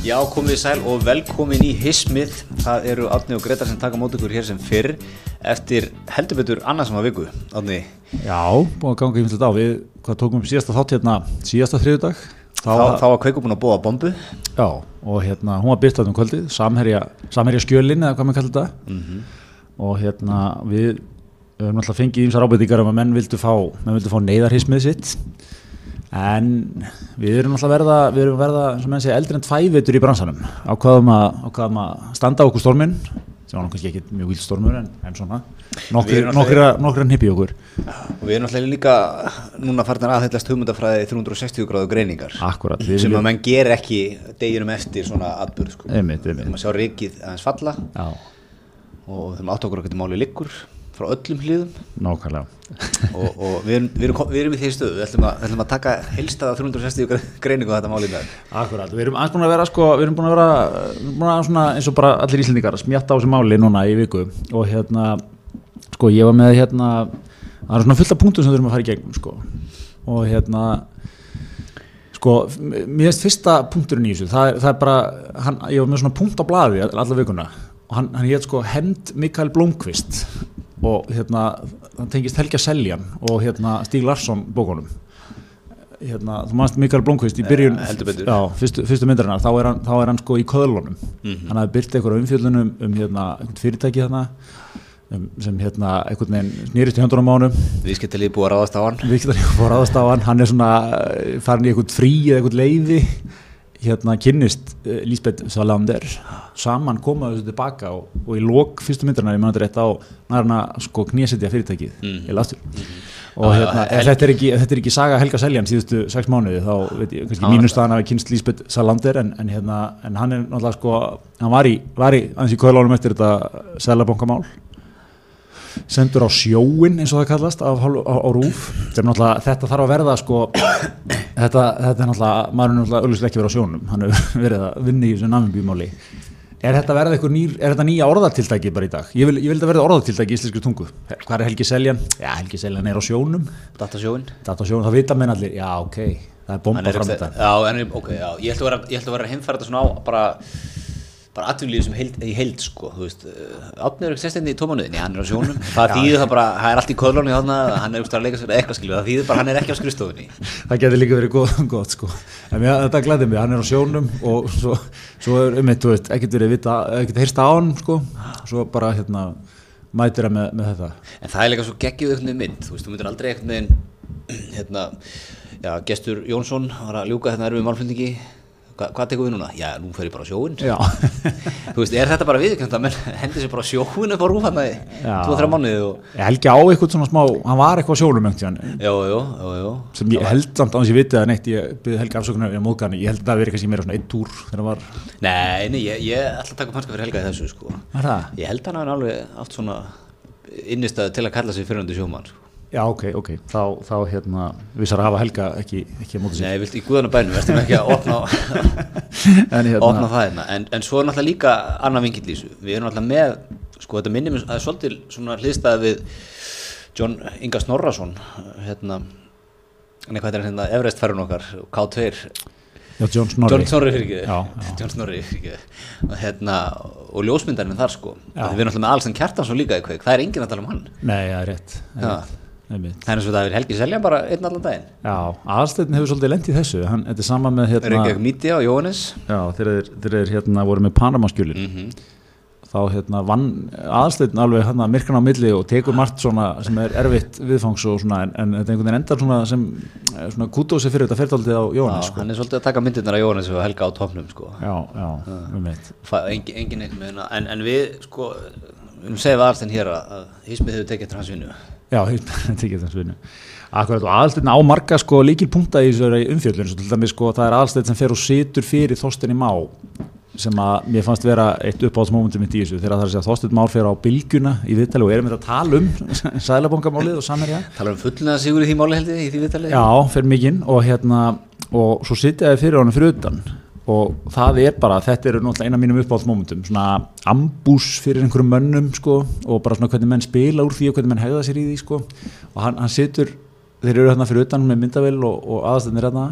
Já, komið sæl og velkomin í Hismið. Það eru Átni og Gretar sem taka mót ykkur hér sem fyrr eftir heldur betur annarsama viku. Átni, Já, búin að ganga yfir þetta á við, hvað tókum síðasta þátt hérna, síðasta þriðudag þá, þá var Kveikur búin að búa bombu. Já, og hérna, hún var byrst um kvöldið, samherja, samherja skjölin eða hvað maður kallar þetta Mhm. og hérna, við höfum alltaf fengið ímsar ábyrtingar um að menn vildu fá, menn vildu fá neyðarhismið sitt en við erum alltaf verða, við erum verða, sem menn segja, eldri en tvævitur í bransanum ákvaðum að, ákvaðum að standa okkur stormin sem var kannski ekki mjög vild stormur en, en svona, nokkri að nippi okkur Og við erum náttúrulega líka núna farnir aðhyllast hugmyndafræði 360 gráðu greiningar. Akkurat, Sem að menn ger ekki deginum eftir svona atbyrð, sko. Einmitt, einmitt. þurfum að sjá rikið aðeins falla Já, og þurfum átt okkur að geta máli liggur frá öllum hlýðum nákvæmlega. Og, og við, erum, við, erum, við erum í því stöðu, við ætlum að, við ætlum að taka heilstaða 360 greiningu á þetta máli með. Akkurat, við erum aðeins búin að vera sko, við erum búin að vera búin að svona eins og bara allir íslendingar smjatta á þessu máli núna í viku. Og hérna, sko ég var með hérna, það er svona fullt af punktum sem við þurfum að fara í gegnum sko. Og hérna sko, mér finnst fyrsta punkturinn í þessu, það er, það er bara hann, ég var með svona punkt á blaði alla vikuna. Og hann, hann hétt sko Hemd Mikael Blomqvist og hérna, hann tengist Helga Seljan og hérna Stíg Larsson bókunum hérna, þú mannst Mikael Blomqvist í byrjun Eh, heldur betur. já, fyrstu, fyrstu myndarinnar, þá er hann, þá er hann sko í köðlunum Mhm. hann hafði byrkt eitthvað umfjöldunum um hérna, einhvern fyrirtæki þarna um, sem hérna einhvern veginn snýrist í höndunum á honum Viðskiptalið búið að ráðast á hann. Viktor fór aðast á hann hann er svona eh, farin í eitthvað frí eða eitthvað leiði hérna kynnist uh, Lísbeth Salander. Saman komaðu þessu tilbaka og, og í lok fyrstu myndarnar ég mann þetta rétt á nær hann að sko knésetja fyrirtækið mm. aftur og Já, hérna, ef þetta er, ekki, ef þetta er ekki saga Helga Seljan síðustu sex mánuði þá veit ég kannski mínustaðan að við kynst Lísbeth Salander en, en, hérna, en hann er náttúrulega sko hann var í, var í aðeins í köðlánum eftir þetta selabankamál sendur á sjóin eins og það kallast af, hálfu- á, á rúf. Þetta, er þetta þarf að verða sko þetta, þetta er náttúrulega maður er náttúrulega auðvitað ekki verið á sjónum. Hann hefur verið að vinna í þessu namimbíumáli er þetta verða eitthvað nýr, er þetta nýja orðatiltæki bara í dag? Ég vil, ég vil þetta verða orðatiltæki í íslenskri tungu. Hvað er Helgi Seljan? Já, Helgi Seljan er á sjónum. Á sjónum, það vita menn allir, já ok. Það er bomba er fram þetta Já, en, ok, já, ég ætla að vera, vera þetta svona á bara, bara atvinnlífi sem heild, í heild, sko, þú veist, átnið er ekki sérstændi í tómanuðinni, hann er á sjónum, það þýðir það bara, það er allt í köðlunni þarna, hann er úrst að leika sér eitthvað skilju, það þýðir bara, hann er ekki á skrifstofunni. það getur líka verið gott, gott sko. en mér, þetta glæði mig, hann er á sjónum og svo, svo er um eitt, þú veist, ekkert verið vita, ekkert heyrst á hann sko. svo bara hérna mætir hann með, með þetta En það er líka svo einhvern veginn mynd, þú veist, þú myndir aldrei veginn, hérna, já, gestur Jónsson var að ljúka hérna erfið málflendingi, Hva, hvað tekur við núna? Já, nú fer ég bara á sjóin. Þú veist, er þetta bara viðkjönd að menn hendi sér bara á sjóin upp á rúfanna í Já. 2-3 mánuði og, Helgi á eitthvað svona smá hann var eitthvað á sjónum einhvern tíðan já, já, já, já. sem ég held samt á að ég viti það neitt ég byrði Helgi afsökunar í móðgani ég held að það verið kannski meira svona eitt túr þegar það var Nei, nei, ég, ég ætla að taka upp hanska fyrir Helga í þessu sko. Ég held hann að hann já ok, ok, þá, þá hérna vissar að hafa Helga ekki, ekki móta sig Nei, vilt í guðana bænum, verðum ekki að opna, en hérna, opna það hérna? En, en svo er náttúrulega líka annar vingill í þessu. Við erum náttúrulega með, sko þetta minnum að er svolítið svona hliðstæði við John Inga Snorrason hérna Nei, hvað er hérna, Everest færun okkar, K2 já, John Snorri. John Snorri fyrir ekki. John Snorri fyrir ekki og, hérna, og ljósmyndarinn þar sko. Við erum alltaf með Alsen Kjartansson líka kveik. Það er enginn að tala um hann. Nei, er rétt, það Já. er það er eins og það er Helgi Selja bara einn allan daginn. Já, aðstæðin hefur svolítið lent í þessu. Hann, þetta er sama með hérna Reykjavík Media og Jóhannes. Já, þeir þeir hérna voru með Panamaskjölin. Mm þá hérna vann aðstæðin alveg hérna myrkan á milli og tekur margt svona sem er erfitt viðfangs og svona en, en þetta einhvern veginn endar svona sem eh, svona kútósi fyrir þetta ferðaldið á Jóhannes sko. hann er svolítið að taka myndirnar af Jóhannes og Helga á topnum sko. Já, já, um eitt Fa- engin, engin eitt með hérna en, en við sko við Já, þetta ekki þess vinnu Akkurat og aðstæðin á marga sko líkilpunta í þessari umfjöldun svo til dæmis sko það er aðstæðin sem fer og situr fyrir Þorstein í má sem að mér fannst vera eitt uppáhaldsmomentum mitt í þessu þegar það er að segja Þorstein Már fer á bylgjuna í viðtali og erum við að tala um sæðlabankamálið og samherja. Tala um fullnaða sigur í því máli held ég í því viðtalið Já, fer mikinn og hérna og svo sitja þið fyrir honum fyrir utan og það er bara, þetta eru náttúrulega eina af mínum uppáhaldsmomentum, svona ambús fyrir einhverjum mönnum sko og bara svona hvernig menn spila úr því og hvernig menn hegða sér í því sko. Og hann, hann situr, þeir eru hérna fyrir utan með myndavel og, og aðastæðnir hérna.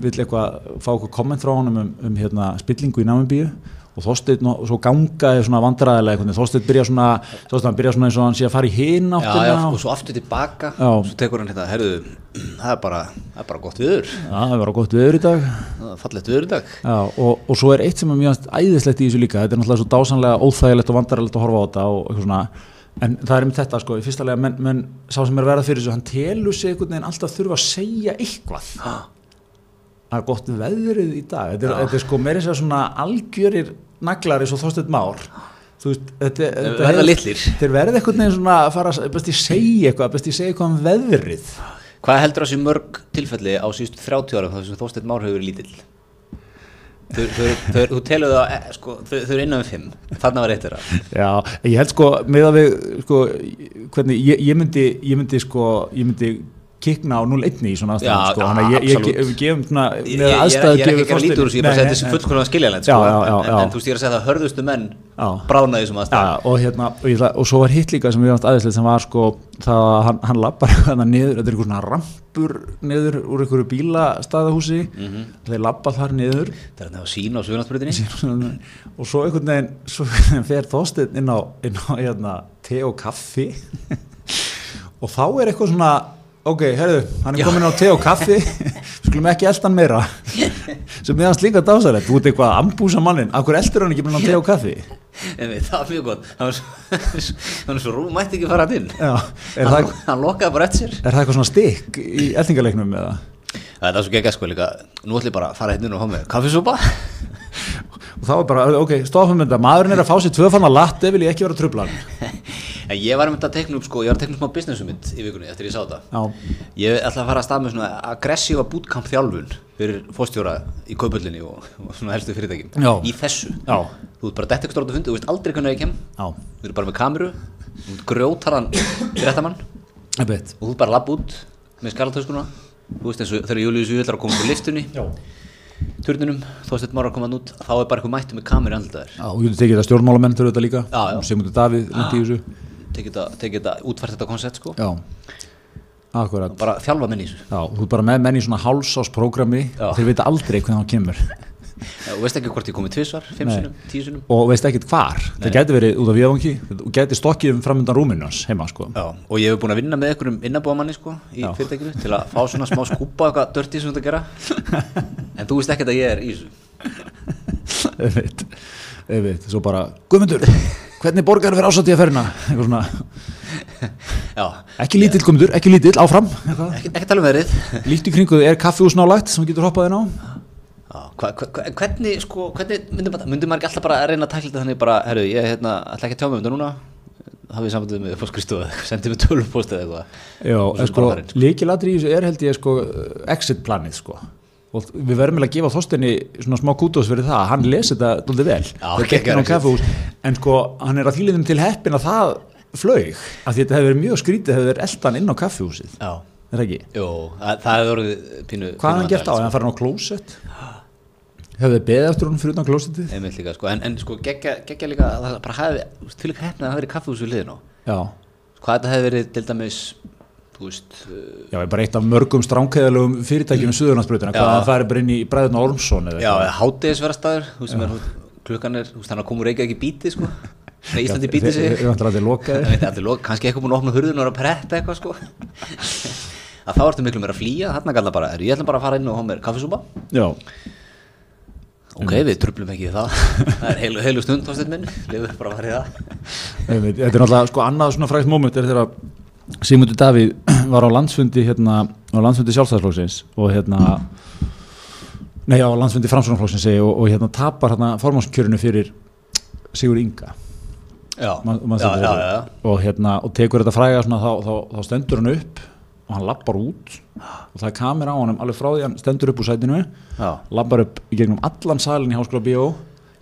Vill eitthvað fá eitthvað komment frá honum um, um hérna, spillingu í Namibíu og Þorsteinn og svo gangaði svona vandræðilega Þorsteinn byrja svona Þorsteinn hann byrja svona eins og hann sé að fara í hinn Já, já, áttina og svo aftur tilbaka. Já. svo tekur hann hérna, herðu það er bara, það er bara gott viður. Já, það var gott viður í dag. Er fallegt viður í dag. Já, og, og svo er eitt sem er mjög æðislegt í þessu líka, þetta er náttúrulega svo dásanlega óþægilegt og vandarilegt að horfa á þetta og eitthvað svona. En það er um þetta sko, í fyrsta lega menn, menn sá sem er verða fyrir þessu, hann telur sig einhvern veginn alltaf þurfa að segja eitthvað það er gott veðrið í dag. Þetta er, þetta er sko meira þess að svona algjörir naglar eins og Þorsteinn Már. Þú veist, þetta, þetta verða litlir. þeir verða einhvern veginn svona að fara, best ég segja eitthvað, best ég segja eitthvað um veðrið. Hvað heldur þessi mörg tilfelli á síðustu 30 ára þar sem Þorsteinn Már hefur verið lítill? Þú telur það, eh, sko, þau, eru innan við 5 þarna var eitt þeirra. Já, ég held sko með að við sko, hvernig, ég, ég myndi ég myndi sko, ég myndi kikna á 0-1 í svona Já, aðstæðum sko, þannig að ég, ég, ég, gefum svona Ég, ég, með ég, aðstæðu ég er ekki að lítur úr þessu, ég bara Nei, segi nei, þessi nei. fullkonlega skiljanlegt Já, sko, en, en þú stýr að segja það hörðustu menn Já. brána í þessum já, og, hérna, og, ég, ætla- og svo var hitt líka sem við varst aðeinslega sem var sko það að hann, hann lappar hérna niður, þetta er einhver svona rampur niður úr einhverju bílastæðahúsi. Mhm. þeir lappa þar niður. Það er það að sína á Suðurlandsbrutinni og svo einhvern veginn svo einhvern fer Þorsteinn inn á, inn á hérna, te og kaffi. Og þá er eitthvað svona ok, herðu, hann er Já. komin á te og kaffi. Skulum ekki elda hann meira. Sem meðan slíka dásalegt þú ert eitthvað að ambúsa mannin, af hverju eldur hann ekki búin á te og kaffi? En við, það var mjög gott. Það var svo, það var svo rúm mætti ekki fara hann inn. Já, er, hann, það, hann lokkaði bara eftir sér. Er það eitthvað svona stikk í eldingaleiknum eða? Það er það svo geggjað sko líka. Nú ætlum ég bara að fara hérna inn og fá með kaffisúpa og þá er bara, ok, stofum þetta. Maðurinn er að fá sér tvöfanna latte vil ég ekki vera trublan En ég var um þetta að tekna upp sko Ég var að tekna upp smá businessum mitt í vikunni eftir ég sá þetta. Ég ætla að fara að stað með svona aggressífa bootcamp þjálfun fyrir fórstjóra í kaupöllinni og, og svona helstu fyrirtækjum í þessu. já, Þú ert bara dætt eitthvað stórt að fundi, þú veist aldrei hvernig ég kem. Já. Þú ert bara með kameru, þú ert grjótaran veit. Og þú ert bara labba út með skarlatöskuna Þú veist eins og þegar Július að koma úr liftunni já. turninum, Þorsteinn Mára að koma hann út þá er bara eitthvað mættu með kameru andlitaður Já, og getur tekið það stjórnmálamenn fyrir þetta líka. Sigmundur Davíð þessu tekið þetta, útfært þetta koncept sko. Já, akkurat. Bara þjálfa menn í þessu. Já, þú ert bara með menn í svona hálsásprogrammi Já. Þeir veit aldrei hvernig hann kemur. Og veist ekki hvort ég komið tvisvar, fimm Nei. sinum, tíu sinum Og veist ekkit hvar. Það gæti verið út af viðvangi Þú gæti stokkið um framundan rúminu hans heima sko. Já, og ég hef búin að vinna með einhverjum innabóðamanni sko, í Já. fyrirtækinu til að fá svona smá skúpa eitthvað dörti sem þetta gera. En þú veist ekkert að ég er í þessu. Ég veit Svo bara, Guðmundur, hvernig borgar fyrir ásætti að ferina Eitthvað svona. Já, Ekki lítill Guðmundur, ekki lítill, áfram. Ekki, ekki tala um veðrið. Líkt í kringu þig er kaffihús nálægt sem getur hoppað inn á? Já, hva, hva, hvernig, sko, hvernig myndum maður, myndum maður ekki alltaf bara að reyna að takla þetta þannig bara, herru, ég hérna, ætla ekki að tjá mig um þetta núna. Hafið sambandið með fórskristofu sendið mig tölvupóst eða eitthvað. Já, sko, sko. líkilatri í þessu er held ég sko exit planið sko og við verðum eiginlega að gefa Þorsteini svona smá kútos fyrir það, hann lesi þetta dóldi vel. Það gekk inn á kaffehús en sko, hann er að þýliðum til heppin að það flög, af því þetta hefur verið mjög skrítið hefur verið eldan inn á kaffehúsið Já, er ekki? jú, það, hefur orðið pínu Hvað hann gert á? Hefði hann farið á klósett? Hefði þið beðið eftir honum fyrir utan klósettið? Einmitt líka, sko, en, en sko, geggja, líka að það bara hafi, til ekki hefna að það hafi verið kaffehús við liðin á hvað þetta hefði verið til dæmis veist, uh, já, er bara eitt af mörgum stránkæðalögum fyrirtækjum með Suðurlandsbrautina, hvað Já. hann farið bara inn í Bræðurna Ormsson eða já, eitthvað? hátegisverðastæður sem er, klukkan er, þannig að komur ekki ekki bítið, sko Nei, Íslandi bítið sig þeir- þeir vantar að þeir lokaðir. Það veit allir lok- kannski eitthvað búin að opna hurðun og er að preppa eitthvað, sko að þá ertu miklu meira að flýja, þarna galla bara, er, ég ætla bara að fara inn og hafa mér kaffisúpa Já, ok, við trublum ekki í það það er heilu, heilu stund, tóstinn minn lefum bara að fara í það Þetta er náttúrulega sko annað svona frægt moment er þegar Sigmundur Davíð var á landsfundi hérna, á landsfundi sjálfstæðarflóksins og hérna nei á landsfundi framsvonarflóksins og, og hérna tapar hérna formánskjörinu fyrir Sigur Inga. Já, man, man já, já, já, og hérna og tekur þetta fræga svona þá, þá, þá stendur hann upp og hann lappar út. Og það er kamera á honum alveg frá því hann stendur upp úr sætinu. Lappar upp gegnum allan salin í Háskóla Bíó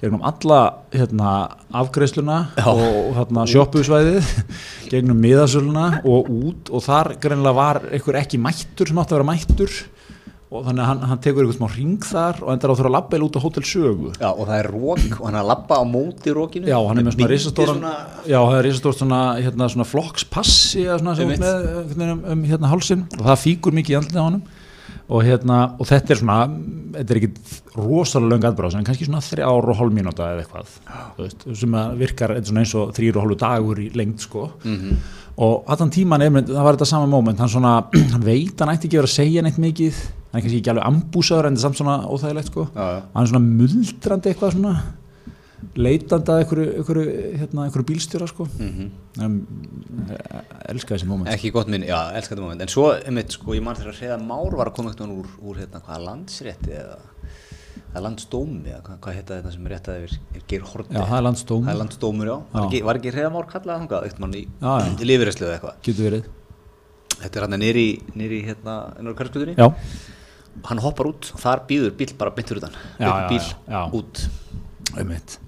gegnum alla hérna, afgreiðsluna og hérna, sjoppusvæðið gegnum miðasöluna og út og þar greinlega var einhver ekki mættur sem átti að vera mættur og þannig að hann, hann tekur einhvern smá ring þar og endar á að þurfa að labba eða út á Hótel Sögu. Já, og það er rók og hann er að labba á móti rókinu Já, hann er með svona risastóran svona- Já, það er risastórt svona, hérna, svona flokkspassi svona veginn um, um hérna hálsin og það fíkur mikið í andlið á honum og hérna, og þetta er svona þetta er ekki rosalega löng atbráð en kannski svona þrjár og hálf mínúta eða eitthvað veist, sem virkar eins og þrýr og hálfu dagur í lengd sko. Og allan tíman einmitt, það var þetta sama moment, hann svona hann veit, hann ætti ekki verið að segja neitt mikið hann er kannski ekki alveg ambúsaður en þetta er samt svona óþægilegt sko. Já, já. hann er svona muldrandi eitthvað svona leitandi að einhverju, hérna, bílstjóra sko. Mhm. um, elska þessi moment. Ekki gott minn, já, elskar þetta moment. En svo, einmitt, sko, ég man þegar að Hreða Már var að koma eitthvað úr, úr hérna, hvaða landsrétti eða, eða landsdómi eða hvað, hvað heita þetta sem er rétt að yfir er Geir Horti Já, það er landsdómur. það er landsdómur, já, Já. ekki, var ekki Hreða Már kallað þangað, eitt mann í, í lífeyrislu eða eitthvað? Getur verið. Þetta er hann nýri, nýri hérna, ennur hverskutunni já, hann hoppar út og þar býður bíl bara fyrir utan. Bíl, já, út. Einmitt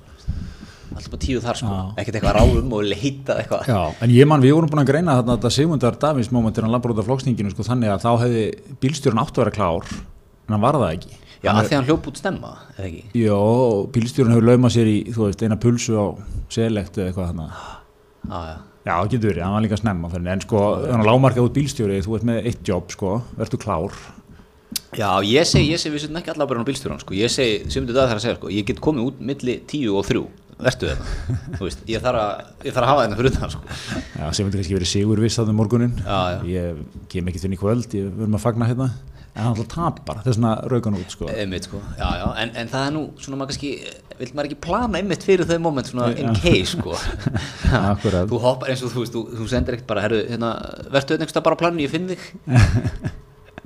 alltaf tíu þar sko, Já. ekkert eitthvað ráðum og leita eitthvað. Já, en ég man, við vorum búin að greina þarna þetta Sigmundar Davís moment er hann af flokksninginu sko, þannig að þá hefði bílstjórn átt að vera klár en hann var það ekki. Já, að því hann hljóp út snemma, eða ekki? Jó, bílstjórn hefur laumað sér í, þú veist, eina pulsu á select eða eitthvað þannig já, já, Já, það getur verið, hann var líka snemma þannig, en sko, þannig að lámarkað út bílstjóri þú ert með eitt jobb, sko, verður klár. Já, ég segi, ég segi við setjum ekki allar bara á bílstjóran sko, ég segi, sem þetta þarf að segja sko, ég get komið út milli tíu og þrjú vertu þetta, þú veist, ég þarf að ég þarf að hafa þetta fyrir utan sko. Já, sem þetta kannski verið sigur viss þarna um morgunin Já, já. Ég kem ekki þinn í kvöld, ég verðum að fagna hérna. En hann alltaf tapar, þess vegna raukan út, sko. Einmitt sko, já, já, en, en það er nú svona maður kannski, vil maður ekki plana einmitt fyrir þau moment svona in Já. case sko. Akkurat. þú hoppar eins og þú veist, þú, þú sendir ekkert bara, herru, hérna, vertu þetta einhverstað bara á planinu, ég finn þig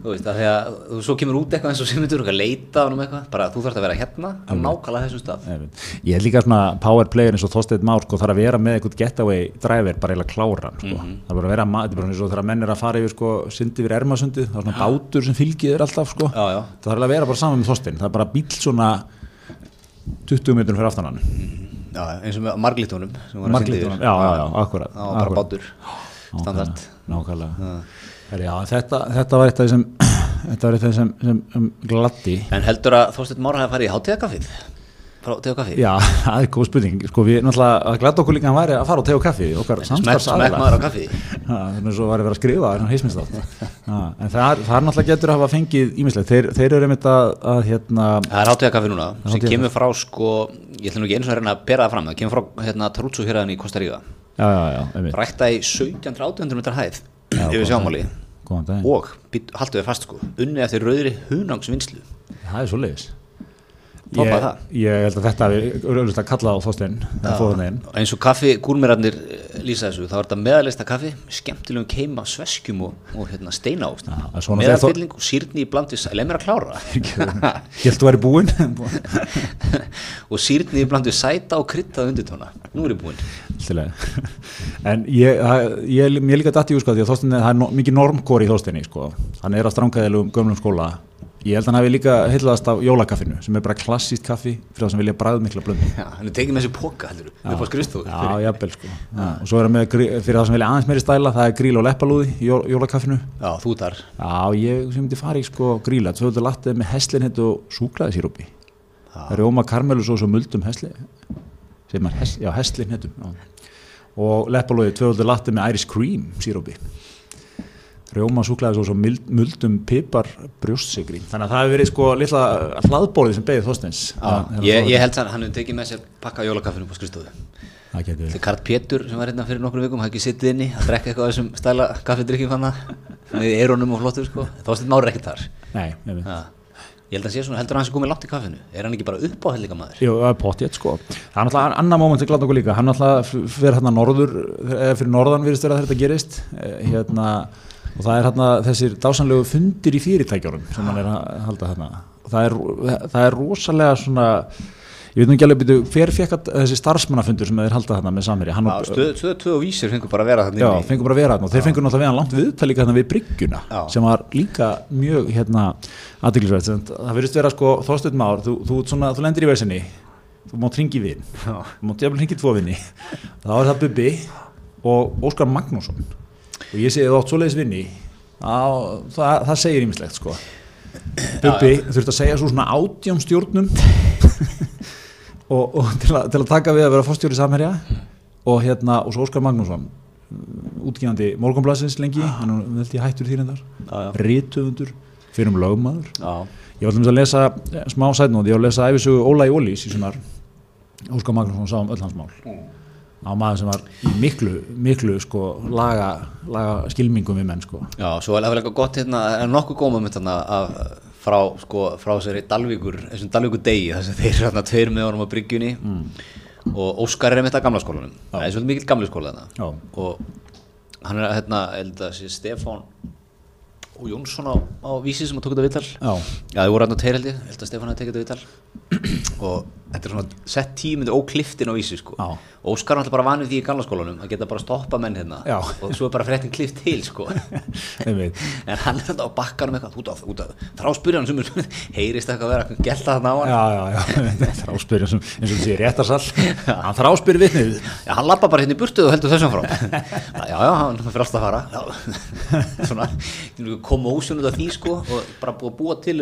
þú veist, að því að þú svo kemur út eitthvað eins og semundur og leita á hann um eitthvað, bara þú þarfst að vera hérna á nákvæmlega þessum stað. Ég held líka svona power player eins og Þorsteinn Már sko, þarf að vera með eitthvað getaway driver bara eiginlega kláran sko. Mhm. það er bara að vera, þetta er bara eins og þegar menn er að fara yfir sko, syndi yfir ermasundið, það er svona bátur sem fylgir þér alltaf sko. Já, já. það þarf að vera bara saman með Þorsteinn, það er bara bíl svona 20 metrum fyrir aftan hann já, eins og með marglítunum sem var að synda yfir. já, já, já, akkurat, já, þetta, þetta var eitt af því sem sem, sem um, gladdi. En heldur að Þorsteinn Mára hafi farið í Teokaffi Já, það er góð spurning. Sko, við náttúrulega, það gladdi okkur líka að hann væri að fara á teg og kaffi okkar kaffi þannig að svo var að vera að skrifa en það er, náttúrulega getur að hafa fengið ímislegt, þeir, þeir eru einmitt að, að hérna, Það er hátíðakaffi núna sem kemur frá sko, ég ætla nú ekki eins og að reyna að bera það fram það kemur frá hérna Tarútsu hérðan í Kosta einmitt. Rækta í 1700-1800 metrar hæð yfir sjámáli og haltu við fast sko. Unni eftir rauðri hunangsvinnslu. Það er svo leiðis ég, ég held að þetta hafi auðvitað á Þorstein þegar fóðan einn eins og kaffi gúrmirarnir lýsa þessu þá er þetta meðalista kaffi skemmtilegum keima sveskjum og, og hérna, svona þegar meðalfylling og sýrni í bland við sæ- leið mér að klára. Held að væri búinn. Og sýrni í bland við sæta og krytta undirtóna. Nú er ég búinn. En ég, ég, ég líka dætti úr sko því að Þorstein, það er no, mikið normkóri í Þorsteini sko, hann er að strangaðilum gömlum skóla ég held að hann hafi líka heitlaðast af jólakaffinu sem er bara klassíst kaffi fyrir það sem vilja bræð mikla blöndu. Já, hann er tekið með þessu póka heldur upp á skrifstofu. Já, jafnvel sko. Já. og svo er hann með, fyrir það sem vilja aðeins meiri stæla það er gríl og leppalúði í jól, jólakaffinu. Já, þú þar. Já, ég sem myndi fara í sko gríla. Tvöldur lattið með heslinhet og súklaðisírópi Rjóma karmelus og svo muldum hesli sem er hes, já, heslinhetum já. og leppalóði tvöldur lattið með Irish cream sírópi Rjóma súklaðis og svo muld, muldum pipar brjóstsigri þannig að það hefur verið sko litla hlaðbórið sem beðið þóstens ég, ég held að hann hefur tekið með sér pakka jólakaffinu upp á getur verið Þetta er Karl Pétur sem var hérna fyrir nokkru vikum hafði ekki sittið inni að drekka eitthvað af þessum stæla kaffidrykkjum hann með erónum og flottur sko Þorsteinn Már er ekki þar Nei, nefnir ja. Ég held að hann sé svona, heldur hann sé komið langt í kaffinu Er hann ekki bara uppáhaldingamæður? Jú, það er pottjétt sko. Það er náttúrulega annar moment sem glátt okkur líka. Hann náttúrulega fyrir hérna norður, eða fyrir norðan virðist vera þegar þetta gerist. eh, Hérna, og það er hérna þessir dásanlegu fundir í fyrirtækjórum sem hann er að halda hérna. Og það er, það er rosalega svona, ég veit nú ekki alveg byrju, hver fekk þessi starfsmannafundur sem þeir halda hérna með samverja? Hann og, Stöð stöð tvö og vísir fengur bara að vera þannig Já, fengur bara að vera þarna og þeir fengur náttúrulega við langt viðtal líka þarna við bryggjuna Já. sem var líka mjög hérna aðdeglisvægt, það verðist vera sko þórstöðum ár, þú, þú, svona, þú lendir í versinni þú mátt ringi vinn þú mátt jafnvel ringi tvo vinni þá er það Bubbi og Óskar Magnússon og ég segi þú átt svoleiðis vinni á, það, það segir ímislegt sko. Bubbi þurft að segja svo svona átjám stjórnum og, og til, að, til að taka við að vera fórstjóri samherja og hérna og svo Óskar Magnússon útgíðandi morgunblassins lengi hann er held ég hættur þýrindar já. rítufundur, fyrir um lögmaður. Já, ég var dæmis að lesa eh, smá sætnóð, ég var að lesa æfisugu Óla í Ólís í svona Óskar Magnússon sá um öll hans mál á maður sem var í miklu, miklu sko, laga, laga skilmingum við menn sko. já, svo er það eitthvað gott hérna, það er nokkuð góma mynd þarna af, frá, sko, frá þessari Dalvíkur, þessum Dalvíkur degi, þess að þeir eru hérna tveir með honum á bryggjunni. Og Óskar er með þetta gamla skólanum, það er svolítið mikill gamli skóla þarna. Og hann er hérna, held að sé Stefán og Jónsson á, á vísi sem að tók þetta viðtal. Já. Já, þið voru hérna tveir held ég, held að Stefán hafi tekið þetta viðtal og þetta er svona sett tímyndir ókliftin á vísi sko. Já. og Óskar er alltaf bara vanið því í gamla skólanum að geta bara stoppa menn hérna Já. og svo er bara fréttin klift til sko. En hann er þetta á bakkanum eitthvað út af, út af þráspyrjan sem heyrist eitthvað að vera að gelta þarna á hann já, já, já, þráspyrja sem, eins og þú sér réttarsall hann þráspyr vitnið. Já, hann lappa bara hérna í burtu og heldur þessum frá. Já, já, hann fyrir alltaf að fara. Svona, komósjón út af því sko og bara búa til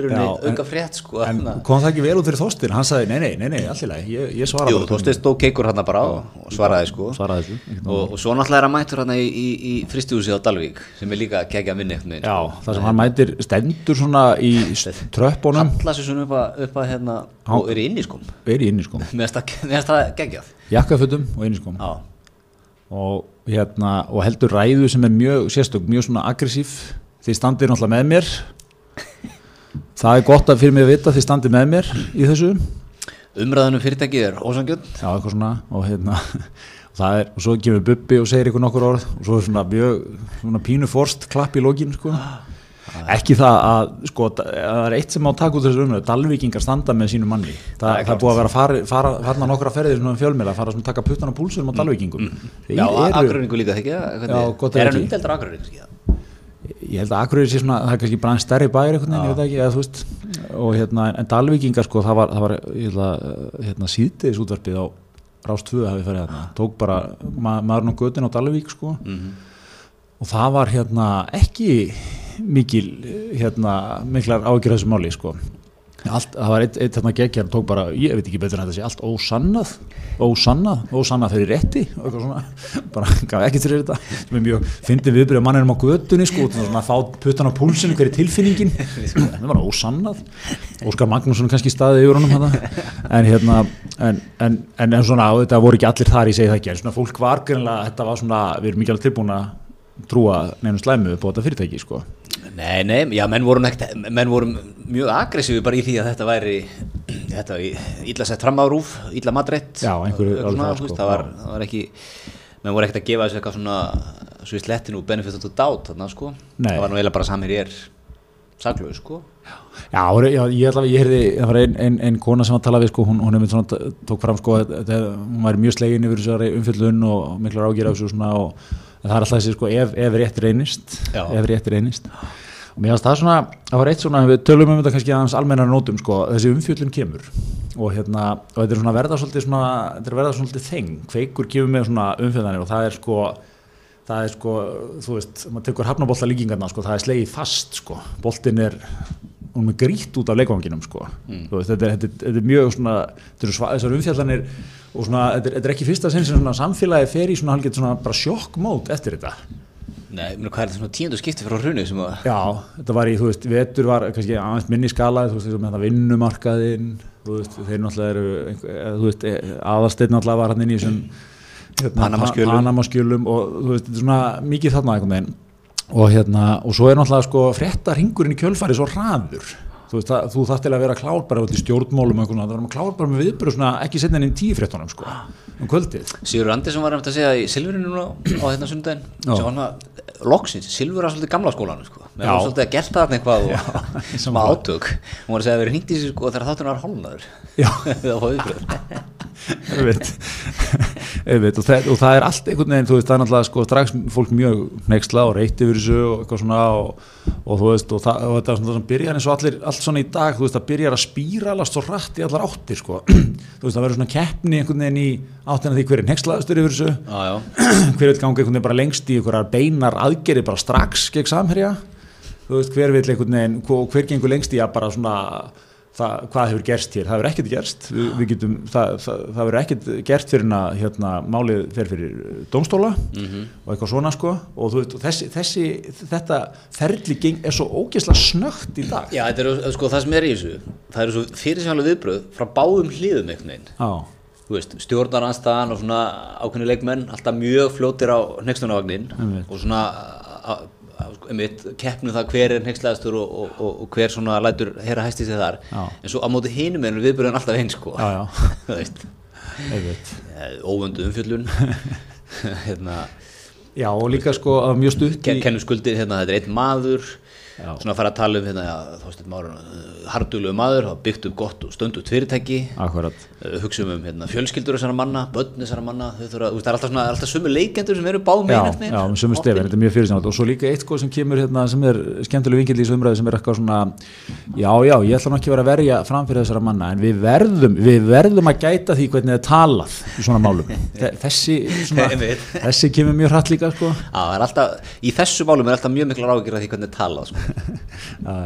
í sko nei, nei, nei, nei, allt í lagi. Ég, ég svara Jú, þú styrst og keikur hann bara og, og svaraði sko. svaraði og, og svo náttúrulega er hann mættur hann í, í, í fristihúsið á Dalvík sem er líka gegja minni já, það sem hann mætir stendur svona í tröppunum. Halla sér svona upp að, upp að hérna og er inni sko er í inni sko meðan það geggjað. Jakkafötum og inni sko Já, og, hérna, og heldur ræðu sem er mjög sérstök, mjög svona aggressív. Þið standir náttúrulega með mér. Það er gott að fyrir mig að vita þið standir með mér í þessu umræðanum fyrirtækið er ósangjörn já, eitthvað svona og hérna það er, og svo kemur Bubbi og segir eitthvað nokkur orð og svo er svona mjög svona pínu forst klapp í lokin sko. ekki það að sko, það er eitt sem á takk út þessu umræðu Dalvíkingar standa með sínu manni. Það, Það er búið að vera fara, fara, fara nokkra ferðir svona um fjölmjöla, fara svona að taka puttan á púlsunum á Dalvíkingum. Þeir Já, eru- agröringu líka ekki? Já, Er hann ekki. umdeldur agröringu? Ég held að Akureyri sé svona, það er kannski bara en stærri bæri einhvern veginn, ég veit ekki, eða þú veist. Og hérna, en Dalvíkingar sko, það var, það var ég held að, hérna, síðdeis útvarpið á Rás 2 hafi farið þarna. Tók bara ma maðurinn á götin á Dalvík sko, og það var hérna ekki mikil hérna, miklar ágjörð þessu máli sko Allt, það var eitt, eitt þarna geggjar tók bara, ég veit ekki betur en þetta sé allt ósannað ósannað, ósannað fyrir rétti og eitthvað svona, bara gaf ekki fyrir þetta sem er mjög, fyndi viðbyrja manninum á götunni sko, svona að fá puttan á púlsinu hver er tilfinningin, það var ósannað. Óskar Magnússon kannski staðið yfir honum þetta, en hérna en, en, en, svona, þetta voru ekki allir þar ég segi það ekki, en svona fólk var greinlega þetta var svona, við erum alveg tilbúin að trúa nefnum slæmu upp á þetta fyrirtæki sko. Nei, nei, já, menn voru, nekt, menn voru mjög aggressífi bara í því að þetta væri þetta illa sett fram á rúf, illa matreitt Já, einhverju svona, sko, það, var, það var ekki menn voru ekkert að gefa þessu eitthvað svona svo í slettinu benefit of the doubt þarna, sko. Nei. það var nú eiginlega bara samir ég er saklaug, sko Já, já ég, ætla, ég heyrði, það var ein, ein, ein kona sem að tala við, sko, hún, hún hefði svona, tók fram, sko, að, að, hún væri mjög slegin yfir þessari umfyllun og miklar ágjör af þessu svona og það er alltaf þessi, sko, ef, ef rétt reynist, ef rétt reynist. Og mér finnst það svona, það var eitt svona, við tölum um þetta kannski aðeins almennar nótum, sko, þessi umfyllun kemur og hérna, og þetta er svona verða svolítið svona, þetta er verða svolítið þeng, kveikur kemur með svona umfyllanir og það er sko, það er sko, þú veist, maður tekur hafnabolta líkingarna, sko, það er slegið fast, sko, boltin er, hún er grýtt út af leikvanginum, sko, þú veist, þetta er, þetta, er- þetta er mjög svona, þessar umfjallanir og svona, þetta er, þetta er ekki fyrsta sem svona samfélagi fer í svona svona bara sjokkmót eftir þetta. Nei, meni, hvað er þetta svona tíundu skipti frá hrunu sem að Já, þetta var í, þú veist, vetur var kannski aðeins minni skalaði, þú veist, eins og með þetta vinnumarkaðinn, þú veist, þeir náttúrulega eru, þú veist, aðalsteinn náttúrulega var hann inn í þessum hérna, Panamaskjölum. Pa- Panamaskjölum og þú veist, þetta er svona mikið þarna einhvern veginn. Og hérna, og svo er náttúrulega sko frétta ringurinn í kjölfari svo hraður þú það, þú þarft til að vera klár bara út í stjórnmálum og það var klár bara með viðbröð ekki setna inn í tíu fréttunum sko um kvöldið. Sigur Andersson var að segja í Silfurinu núna á hérna sundaginn sem hann var loksins, Silfur var svolítið gamla skólanum sko. með var svolítið að gelta þarna eitthvað og sem átök. Hún var að segja að við hringt í sig sko þegar þátturinn var hálnaður það Einmitt. Einmitt. og, það, og það er allt einhvern veginn, þú veist, það er náttúrulega sko, strax fólk mjög nexla og reytti yfir þessu og eitthvað svona og, og þú veist, og, það, og þetta er það sem byrjar eins og allir, allt svona í dag, þú veist, það byrjar að spíralast svo rætt í allar áttir, sko. Þú veist, það verður svona keppni einhvern veginn í áttina því hver er nexlaðastur yfir þessu. Já, já. hver vil ganga einhvern veginn bara lengst í einhverjar beinar aðgerið bara strax gegn samherja? Þú veist, hver vil einhvern veginn hver gengur lengst í að bara svona það, hvað hefur gerst hér, það hefur ekkert gerst. Við, við getum, það, það, það hefur ekkert gert fyrir að hérna, málið fer fyrir dómstóla og eitthvað svona sko. Og þú veit, þessi, þessi þetta ferli geng, er svo ógeðslega snögt í dag. Já, þetta er sko það sem er í þessu. Það eru svo fyrirsjálega viðbröð frá báðum hlýðum einhvern veginn. Veist, stjórnaranstaðan og svona ákveðni leikmenn alltaf mjög fljótir á hneikstunavagnin Einmitt. og svona sko, einmitt, keppnum það hver er hneikslegastur og, og, og, og hver svona lætur heyra hæsti sig þar. Já. en svo á móti hinum er viðbröðin alltaf eins sko. Óvöndu umfjöllun. Hérna. Já, og líka sko að mjög stutt í kennum skuldir, hérna, þetta er einn maður. Svona að fara að tala um hérna, já, þá stundum ára hardulegu maður, hafa byggt upp gott og stundut fyrirtæki. Akkurat. Uh, hugsa um hérna, fjölskyldur þessara manna, börn þessara manna þurfa, það er alltaf, svona, alltaf sumu leikendur sem eru báðum Já, megin já, með sömu stefin, þetta er mjög fyrirsynat og svo líka eitt sko sem kemur hérna sem er skemmtileg vingill í þessu umræðu sem er eitthvað svona já, já, ég ætla nú ekki að vera að verja framfyrir þessara manna en við verðum, við verðum að gæta því hvernig það er talað í svona málum. Þe- þessi, svona, þessi kemur mjög hratt líka sko. Já, það alltaf, í þessu málum er alltaf mjög mikla ráðgjur af því hvernig er talað sko.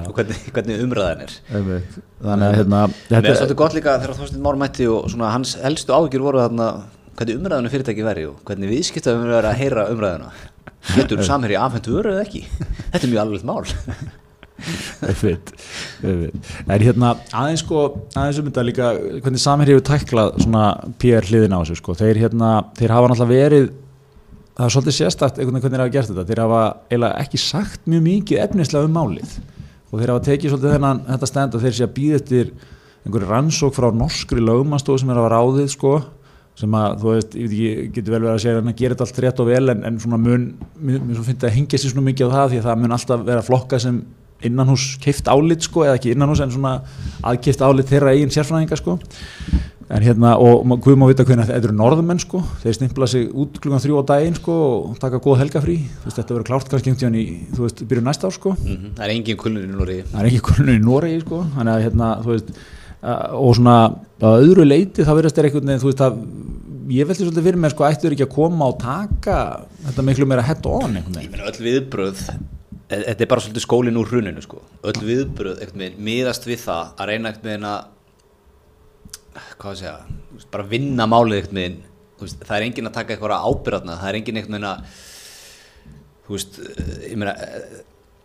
Og hvernig, hvernig umræðan er. Þannig að hérna Mér er þetta, svolítið gott líka þegar Þorstein Már mætti og svona hans helstu áhyggjur voru þarna hvernig umræðinu fyrirtæki væri og hvernig viðskiptaðum er að heyra umræðina getur samherji afhengt vöru eða ekki? Þetta er mjög alveg mál. Það er hérna aðeins sko, aðeins um þetta líka hvernig samir hefur tæklað svona PR hliðin á þessu sko, þeir hérna þeir hafa náttúrulega verið það er svolítið sérstakt einhvern veginn hvernig þeir hafa gert þetta. Þeir hafa eiginlega ekki sagt mjög mikið efnislega um málið. Og þeir hafa tekið svolítið þennan þetta stend og þeir sé að býða eftir einhverju rannsók frá norskri lögumastof sem er að ráðið sko sem að þú veist, ég veit ekki, getur vel verið að segja að gera þetta allt rétt og vel en, en svona mun, mun, mun finnst að hengja sér svona mikið á það því að það mun alltaf vera flokka sem innanhús keift álit sko, eða ekki innanhús en svona aðkeift álit þeirra eigin sérfræðinga sko en hérna, og guð má vita hvernig þetta eru norðumenn sko, þeir stimpla sig út klukkan þrjú á daginn sko og taka góð helgafrí. Þú veist, þetta verður klárt kannski einhvern tíðan í, þú veist, byrju næsta ár sko. Mhm, það er engin kulnur í Nóri það er ekki konur í Noregi sko. Þannig að hérna, þú veist og svona að öðru leiti þá verðast þér einhvern veginn, þú veist að ég veldi svolítið fyrir mér sko, ættu þér ekki að koma og taka þetta miklu meira head on einhvern Ég veginn meina öll viðbröð e- Þetta er bara svolítið skólinn úr hruninu sko. Öll viðbröð miðast við það að reyna einhvern að hvað að segja þú veist, bara vinna málið Þú veist, það er enginn að taka eitthvað ábyrðarna það er einhvern veginn að þú veist, ég meina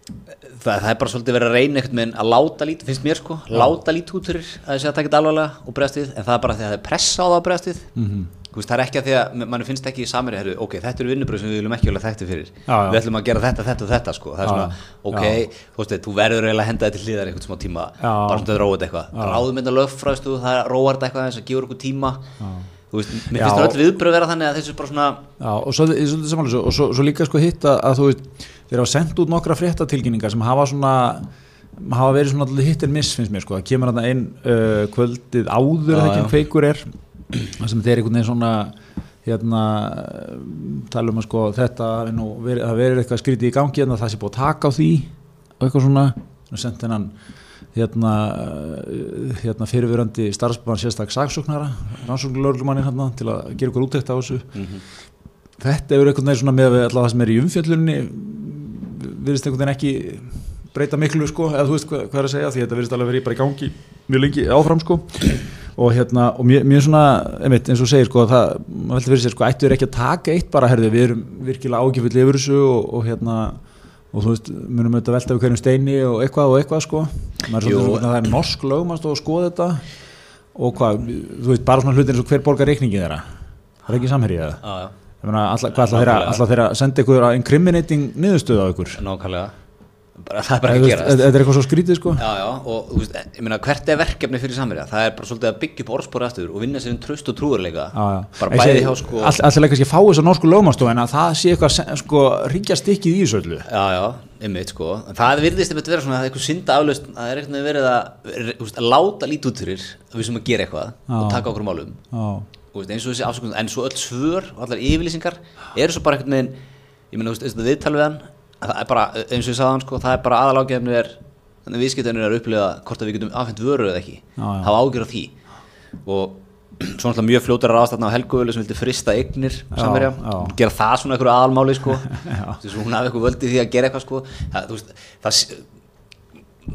það, það er bara svolítið verið að reyna einhvern veginn að láta lít, finnst mér sko láta lít út fyrir að þessi að taka þetta alvarlega og bregðast við, en það er bara því að það er pressa á það að bregðast við. Mhm. Þú veist, það er ekki að því að mann finnst ekki í samir ok, þetta eru vinnubröð sem við viljum ekki alveg þekkti fyrir. Já, já. við ætlum að gera þetta, þetta og þetta sko. það er svona, ok, þú veist, þú verður eiginlega að henda þetta til hlýðar einhvern smá tíma bara svona að róa þetta eitthvað. Ráðum þetta lögfræðstu, það róar þetta eitthvað eins að gefur okkur tíma. Þú veist, mér finnst það öll viðbröð vera þannig að þessu bara svona Já, og svo, svo, svo, svo, og líka sko hitt að, að þú veist, þeir hafa sendt út nokkra fréttatilkynningar sem hafa svona hafa verið svona allir hitt en miss finnst mér sko, það kemur þarna einn uh, kvöldið áður en feikur er þar sem þeir einhvern veginn svona hérna tala um að sko þetta verið, það verið eitthvað skrítið í gangi en það sé búið að taka á því og eitthvað svona. Og sendt hennan hérna, hérna fyrirverandi starfsmann sérstak saksóknara rannsóknulörglumannin hérna til að gera ykkur úttekt á þessu. Þetta hefur einhvern veginn svona með allavega það sem er í umfjöllunni virðist einhvern veginn ekki breyta miklu sko, eða þú veist hvað, hvað er að segja því þetta virðist alveg verið bara í gangi mjög lengi áfram sko og hérna, og mér, mér svona einmitt, eins og segir sko, það, maður veldur fyrir sér sko ættu er ekki að taka eitt bara, herði, við erum virkilega ágifulli yfir þessu og, og hérna og þú veist, munum auðvitað velta við hverjum steini og eitthvað og eitthvað sko. Maður er svona, það er norsk lög, maður stóð að skoða þetta. Og hvað, þú veist, bara svona hlutin eins og hver borgar reikningið þeirra? Það er ekki samherjið það alla, hvað ætla þeirra, að senda ykkur að incriminating niðurstöðu á ykkur? Nákvæmlega bara, það er bara ekki að gerast. Þetta er eitthvað svo skrítið sko. Já, já, og þú veist, ég meina, hvert er verkefni fyrir samverja? Það er bara svolítið að byggja upp orðspóri aftur og vinna sér um tröst og já. bara Ég bæði hjá sko. all- Alltaf kannski að fá þess að norsku lögmastof en að það sé eitthvað sko, ríkja stikkið í þessu öllu. Já, já, einmitt sko. En það virðist einmitt vera svona að eitthvað synda aflaust það er eitthvað verið að, er- láta lítið út fyrir við sem að gera eitthvað og taka ég meina, þú veist, viðtal við hann það er bara, eins og ég sagði hann sko, það er bara aðalágefni er þannig viðskiptarnir er að upplifa hvort að við getum afhengt vöru eða ekki. Hafa ágjör af því. Og svo náttúrulega mjög fljótar ráðstæðna á Helguvölu sem vildi frista eignir samverja, gera það svona einhverju aðalmáli sko, þess að hún hafi eitthvað völdi því að gera eitthvað sko, það, þú veist, það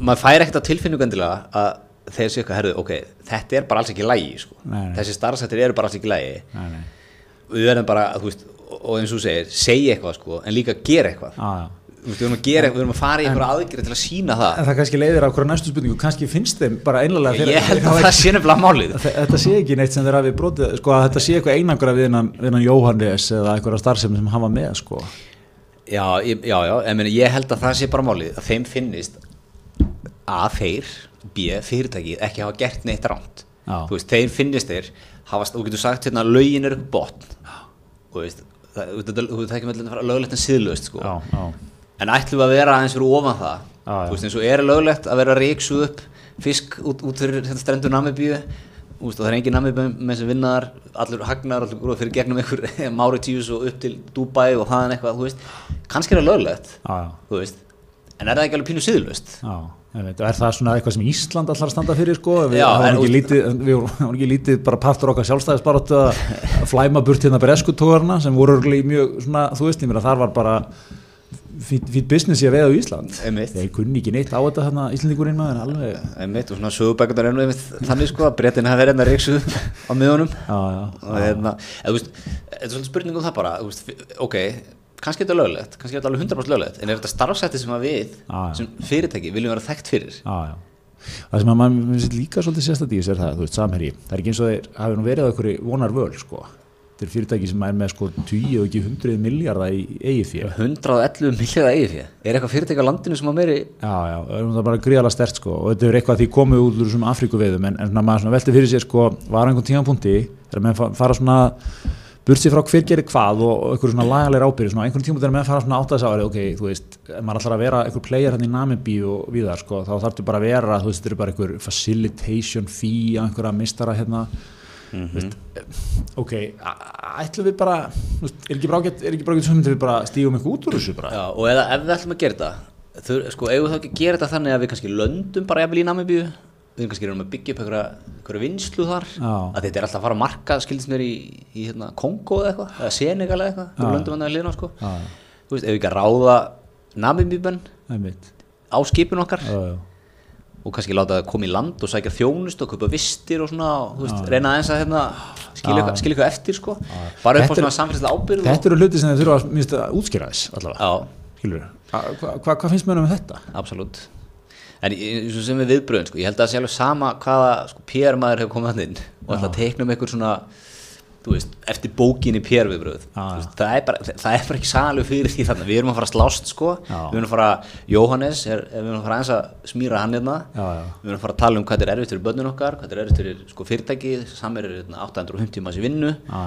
maður fær ekkert á tilfinningu endilega að þeir séu eitthvað, herðu, ok, þetta er bara alls ekki lægi sko. Nei, nei. þessi starfsættir eru bara alls ekki lægi nei, nei, við verðum bara, þú veist, og- eins og segir segja eitthvað, sko, en líka gera eitthvað. Já, já við erum að gera eitthvað, við erum að fara í eitthvað aðgerið til að sína það. En það kannski leiðir á hverja næstu spurningu, kannski finnst þeim bara einlega ég held að það sé nefnilega málið. Þetta sé ekki neitt sem þeir hafi brotið, sko að þetta sé eitthvað einangra við hennan, Jóhannes eða eitthvað starfsemi sem var með, sko. Já, ég- já, já, en meni, ég held að það sé bara málið að þeim finnist að þeir, B, fyrirtækið ekki hafa gert neitt ránt veist, þeir finnist þeir hafa, þú getur sagt hérna, lögin er eitthvað botn. Þú veist, það, þú veist, þú þekkjum allir að fara löglegt en síðlöst, sko. Já, já, en ætlum að vera aðeins fyrir ofan það. Já. þú veist, eins og er löglegt að vera reyksu upp fisk út, út fyrir hérna, strendur Namibíu. Og það er engin Namibíu með sem vinnar allur hagnar, allur gróð fyrir gegnum einhver Mauritius og upp til Dubai og þaðan eitthvað, þú veist, kannski er það löglegt já, þú veist, en er það ekki alveg pínu síðlöst já, og er það svona eitthvað sem Ísland allar að standa fyrir, sko, við en ekki ekki lítið bara partur okkar sjálfstæðisbaróttu að flæma burt hérna breskutógarna sem voru mjög svona, þú veist, ég meina þar var bara fít business í að veiða á Ísland. Ég kunni ekki neitt á þetta hérna Íslandingurinn maður, alveg, einmitt, og svona sögubækundar þannig sko, að breytin hafi verið hérna reyksu á miðunum já, já, og hérna, eða, þú veist, þetta er svolítið spurning um það bara, veist, ok kannski er þetta löglegt, kannski er þetta alveg 100% löglegt en er þetta starfsætti sem að við Já, sem fyrirtæki viljum vera þekkt fyrir Já, já. Það sem að maður líka svolítið sérstættíðis er það, þú veist, samherji. Það er ekki eins og þeir hafi nú verið á einhverju vonar völ, sko. Þetta er fyrirtæki sem er með sko 20 og ekki 100 miljardar í eigið fyrir. 111 milljaða eigið fyrir er eitthvað fyrirtæki á landinu sem að meiri Já, já, það er bara gríðalega stert, sko. Og þetta er eitthvað því komið út úr þessum Afríkuveiðum, en, en svona maður svona velti fyrir sér, sko, var einhvern tímapunkti, þegar fa- fara svona burt sér frá hver gerir hvað og, og einhverju svona lagalegir ábyrði, svona einhvern tíma þegar menn fara svona átt að þess að ok, þú veist, maður ætlar að vera einhver player hann í Namibí og viðar, sko, þá þarf þetta bara að vera, þú veist, þetta er bara einhver facilitation fee á einhverja mistara hérna, þú veist, ok, ætlum við bara, er ekki er ágætt sem við bara stígum eitthvað út úr þessu bara? Já, og eða, ef við ætlum að gera þetta þau, sko, eigum við þá ekki að gera þetta þannig að við kannski löndum bara jafnvel í Namibíu við kannski erum að byggja upp einhverja, vinslu þar Já. að þetta er alltaf að fara að marka skildist mér í, í hérna, Kongo eða eitthvað eða Senegal eða eitthvað, við löndum hann að liðna sko. Ef við ekki að ráða mitt. á skipin okkar já. Og kannski láta það koma í land og sækja þjónust og kaupa vistir og svona veist, reyna aðeins að hérna, skilja eitthvað, eftir sko. bara upp á svona samfélagslega ábyrgð Þetta eru hluti sem þið þurfa að útskýra þess allavega. Já, hvað hva, hva, finnst mér um þetta? absolutt. En eins og sem við viðbröðum sko, ég held að það sé alveg sama hvaða sko, PR maður hefur komið hann inn og ætla að teikna um eitthvað svona veist, eftir bókinni PR viðbröð Já, já. veist, það, er bara, það er bara ekki sagalegu fyrir því þarna. Við erum að fara að slást sko. Já. við erum að fara, Jóhannes er, við erum að fara aðeins að smýra hann hérna. Já, já. við erum að fara að tala um hvað er erfitt fyrir börnun okkar hvað er erfitt fyrir sko, fyrirtæki samir er hérna, 850 manns í vinnu. Já.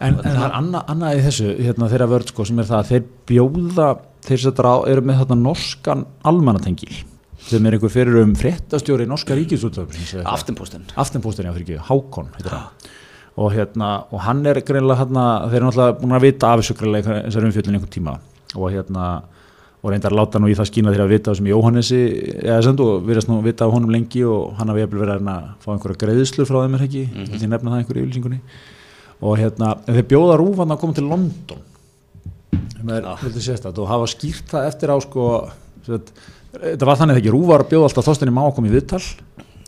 En, en það er annað, annað í þessu hérna, þeirra vörð sko, sem er það að þeir bjóða þeir sem eru með þarna norskan almannatengil sem er einhver fyrir um fréttastjóri norska ríkisútöfn Aftenposten Aftenpóstin, já, og hérna, og hann er greinlega hérna, þeir eru náttúrulega búin að vita af þessu greinlega þessar umfjöldin einhvern tíma. Og hérna, og reyndar að láta nú í það skína þegar að vita þessum Jóhannesi eða sem þú, virðast nú vita af honum lengi og hann hafi verið að að fá einhverja greiðslu frá þeim er ekki, mm -hmm. því nefna það einhverju yfirlýsingunni. Og hérna, þeir bjóða rúfan að koma til London. Vildi sérstætt og hafa skýrt það eftir á sko þetta var þannig þegar ekki rúfar bjóða alltaf þóstinni má að koma í viðtal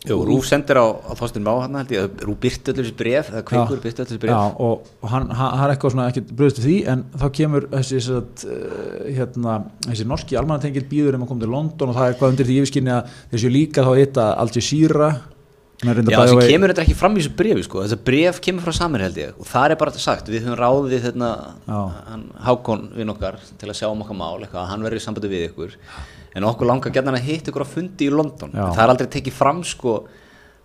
Jú, Rúf sendir á, á Þorstin Má hann held ég, Rúf byrti allir þessi bref eða kveikkur byrti allir þessi bref Já, og, og hann, hann er eitthvað svona ekki bröðst við því en þá kemur þessi, satt, uh, hérna, þessi norski almannatengil býður um að koma til London og það er hvað undir því yfirskinni að þessu líka þá eitt Al Jazeera er Já, þessi og kemur þetta ekki fram í þessu brefi sko. þessi bref kemur frá samir held ég. Og það er bara sagt, við höfum ráðið hérna, hann, Hákon við okkar til að sjá um okkar mál, eitthvað, að hann verður í sambandi við ykkur. En okkur langar gætna að hitta ykkur á fundi í London. Já. það er aldrei tekið fram sko,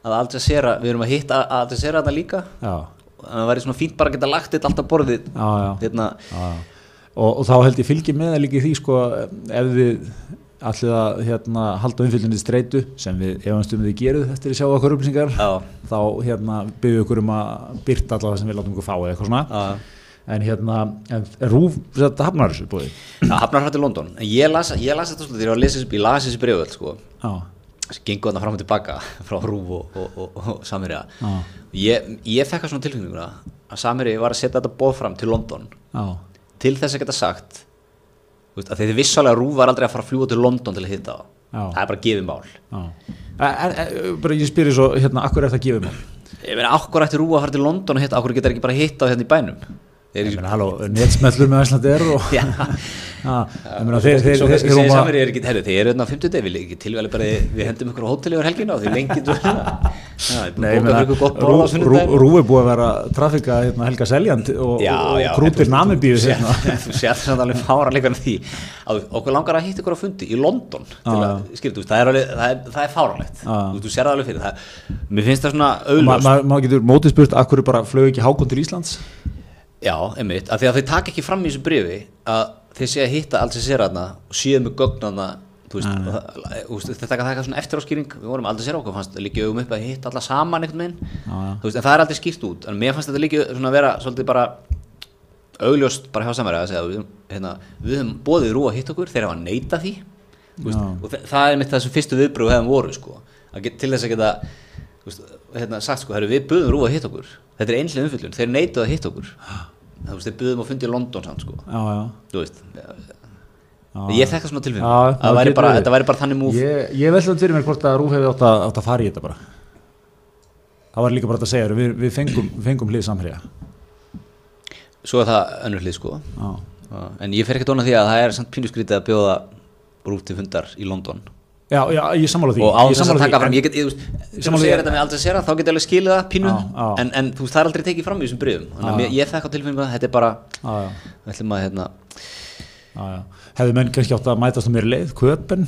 að Al Jazeera, við erum að hitta Al Jazeera þetta líka. Já, og það væri svona fínt bara að geta lagt þetta alltaf borðið hérna. Og, og þá held ég fylgi með það líka því sko, ef við allir að hérna, halda umfylgjandi streitu sem við efast um við geruð eftir að sjá okkur upplýsingar. Já. þá hérna, byggum okkur um að byrta alla það sem við látum okkur fá eða eitthvað svona. Að en hérna, en Rúf þetta hafnar þessu búið Það hafnar hrætt í London. En ég las, ég las þetta svolítið ég las þessi breyföld sko. Já, sem gengur þarna fram og tilbaka frá Rúf og, og, og, og Samherja. Já. ég, ég fekk að svona tilfinninguna að Samherja var að setja þetta bóð fram til London. Já, til þess að geta sagt veist, þið vissalega Rúf var aldrei að fara að fljúa til London til að hitta Já. það er bara gefið mál. En, en, bara ég spyrir svo, hérna, akkur er það gefið mál? ég meina, okkur ætti Rúa að fara til London og hitta, okkur getur ekki bara hitta á hérna í bænum þeir Ég meina, halló, netsmellur með Æslandi er og... Þeir, þeir, þeir, þeir, segir þeir, samir er ekki, herru, þið eru hérna á 50 deg, við ekki tilvæli bara, við hendum ykkur á hóteli yfir helgina og þið lengið þú Nei, Nei, ég bóka meina, fyrir ykkur gott Rú, borð á Rú, sunnudaginn. Rú er búið að vera trafika hérna, Helga Seljand og, og, og krútir namibíu þú hérna. sér- þú sér það alveg fára líka því. Að okkur langar að hitta ykkur á fundi í London að, það er, fáralegt þú, sér það alveg fyrir. Það, mér finnst það svona auðlust Maður getur mótið spurt, akkur bara flög ekki hákon til Íslands? Já, einmitt, af því að þau taka ekki fram í þessu brifi að þeir sé að hitta alls að sér aðna og séu með það- veist, þetta taka það svona eftir áskýring við vorum aldrei sér okkur, fannst líka um upp að hitta alla saman einhvern veginn, já. þú veist, en það er aldrei skýrt út. En mér fannst þetta líka svona að vera svolítið bara augljóst bara hjá samverja að segja, við, hérna, við höfum bóðið rú að hitta okkur, þeir hafa neita því. Þú veist, og það er mitt þessu fyrstu viðbröðu hefðum voru sko, að get, til þess að geta veist, hérna, sagt sko, við buðum rú að hitta okkur. Þetta er einhlega umfyllun, þeir neituð að hitta okkur þú veist, þeir buðum að fundi í London samt sko, Já, já. þú veist Já. ég þekka svona tilfinn að þetta væri bara þannig múf Ég, ég veldi fyrir mér hvort að Rú hefði átt að, átt að fara í þetta bara. Það var líka bara að segja, við, við fengum, fengum hlið samherja. svo er það önnur hlið sko Já. En ég fer ekki dóna því að það er samt pínusgrítið að bjóða rúf til fundar í London Já, já, ég sammála því. og á Ég þess að taka fram ég get, ég, þú veist, þú segir þetta með aldrei sér þá get ég alveg skilið það pínu Já, já. En, en þú veist, það er aldrei tekið fram í þessum brifum þannig að Já. mér- ég þekka tilfinningum að þetta er bara Já, já. við ætlum að hérna Já, já. Hefðu menn kannski átt að mætast á mér leið, Köpen,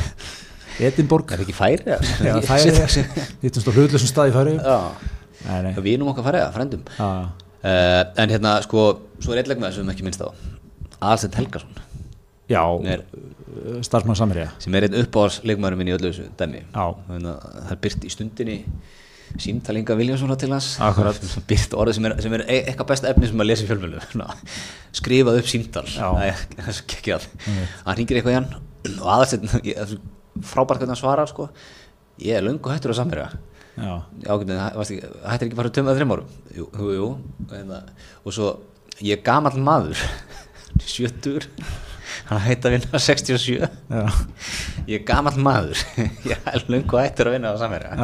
Edinborg, er ekki færi Já, færi, hittumst á hlutlösum stað í færi. Já, við erum okkar færi að frendum Já, já. uh, en hérna sko, svo er Já, starfsmann samherja. sem er einn uppáðars leikmaður minn í öllu þessu dæmi. Það er byrt í stundinni símtalinga Viljánssonar til hans. Byrt orðið sem er, sem er e- eitthvað besta efni sem maður lesi í fjölmjölu skrifað upp símtal. Það það hann ringir eitthvað í hann og aðalsett frábært hvernig hann svarar sko. Ég er löngu hættur að samverja Já, Já, hvernig, varstu ekki- hættir ekki bara tömum að þreim árum? Jú, jú, jú en, og svo, ég er gamall maður. Sjötur hann hætti að vinna 67 já, ég er gamall maður ég er löngu hættur að vinna á samverja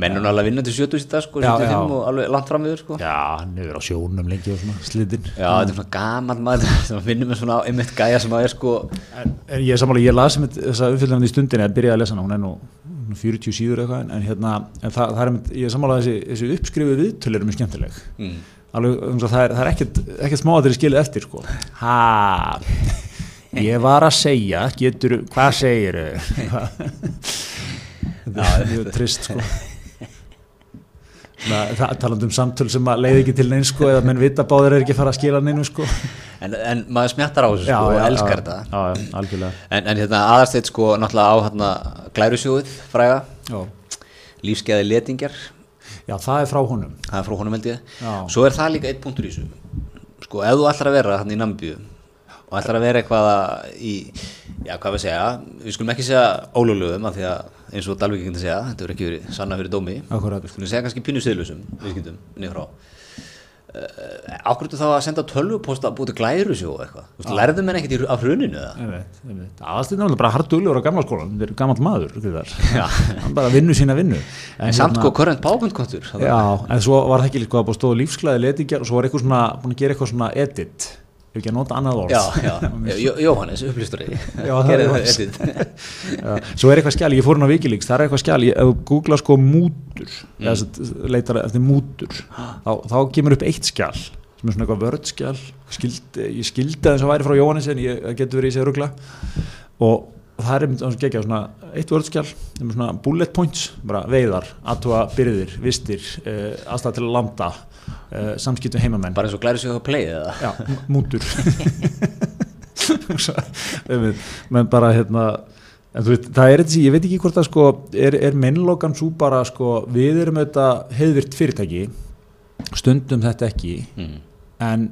mennun alveg vinna til 70 í dag sko, Já, 75 já. og alveg langt fram yfir sko. Já, hann hefur á sjónum lengi og svona slitinn. já, þetta er svona gamall maður sem vinnur með svona einmitt gæja sem að er sko En, en ég er sammála, ég las með þessa umfylgjarni í stundinni að byrja að lesa hana, hún er nú nú 40 síður eitthvað, en, en hérna, en það, það er, ég er sammála að þessi, þessi uppskrifuð viðtöl eru mjög skemmtileg. mm. Alveg, um, það er, það er ekkert, ekkert smá að þeirri skilið eftir, sko. Ha, ég var að segja, getur, hvað segir Þetta er mjög trist, sko. Það, það talandi um samtöl sem að leiði ekki til neins, sko, eða menn vita báður er ekki að fara að skila neinu, sko. en, en maður smjattar á þessu sko, og elskar þetta Já, já, algjörlega. en, en hérna aðarsteit sko náttúrulega á hérna glærusjóðið fræga Já. lífskeiði letingjar Já, það er frá honum. það er frá honum held ég Já. svo er það líka eitt punktur í þessu sko ef þú ætlar að vera hann í Nambíu og ætlar að vera eitthvað að í já hvað við segja við skulum ekki segja ólöglegum af því að eins og Dalvik ekki segja þetta verður ekki verið sanna fyrir dómi Akkúrat. við skulum segja kannski pínu siðlusum viðskiptum niður frá uh, ákvörðu þá að senda tölvuposta að búið til glærusjó og eitthvað? Lærðu menn ekkert af hruninu. Aðalsteinn er náttúrulega bara hardulegur á gamla skólan, þetta er gammal maður, hann bara vinnu sína vinnu. en samt sko korrent bábundkottur Já, en svo var það ekki líka að búið stóðu lífsglæði letingjar og svo var eitthvað svona, búin að gera eitthvað svona edit, ef ekki að nota annað orð. já, já, Jó- Jóhannes, upplýstur Já, það Jóhannes. edit Já, Svo er eitthvað skjál, ég fór inn á Wikileaks, það er eitthvað skjál, ég, ef þú googla sko mútur, eða þess að leitar eftir mútur, þá, þá kemur upp eitt skjál, sem er svona eitthvað vördskjál, skildi, ég skildi að þess að væri frá Jóhannes en ég getur verið í sig rugla. Og það er einmitt svona geggjað svona eitt vördskjál, sem er svona bullet points, bara veiðar, aðtúa byrðir, vistir, uh, aðstæða til að landa, uh, samskiptum heimamenn. bara eins og glæri sig á eða? Já, mútur. Menn bara hérna en þú veit, það er þessi, ég veit ekki hvort það sko er, er mennlokan svo bara sko við erum auðvitað heiðvirt fyrirtæki stundum þetta ekki mm. en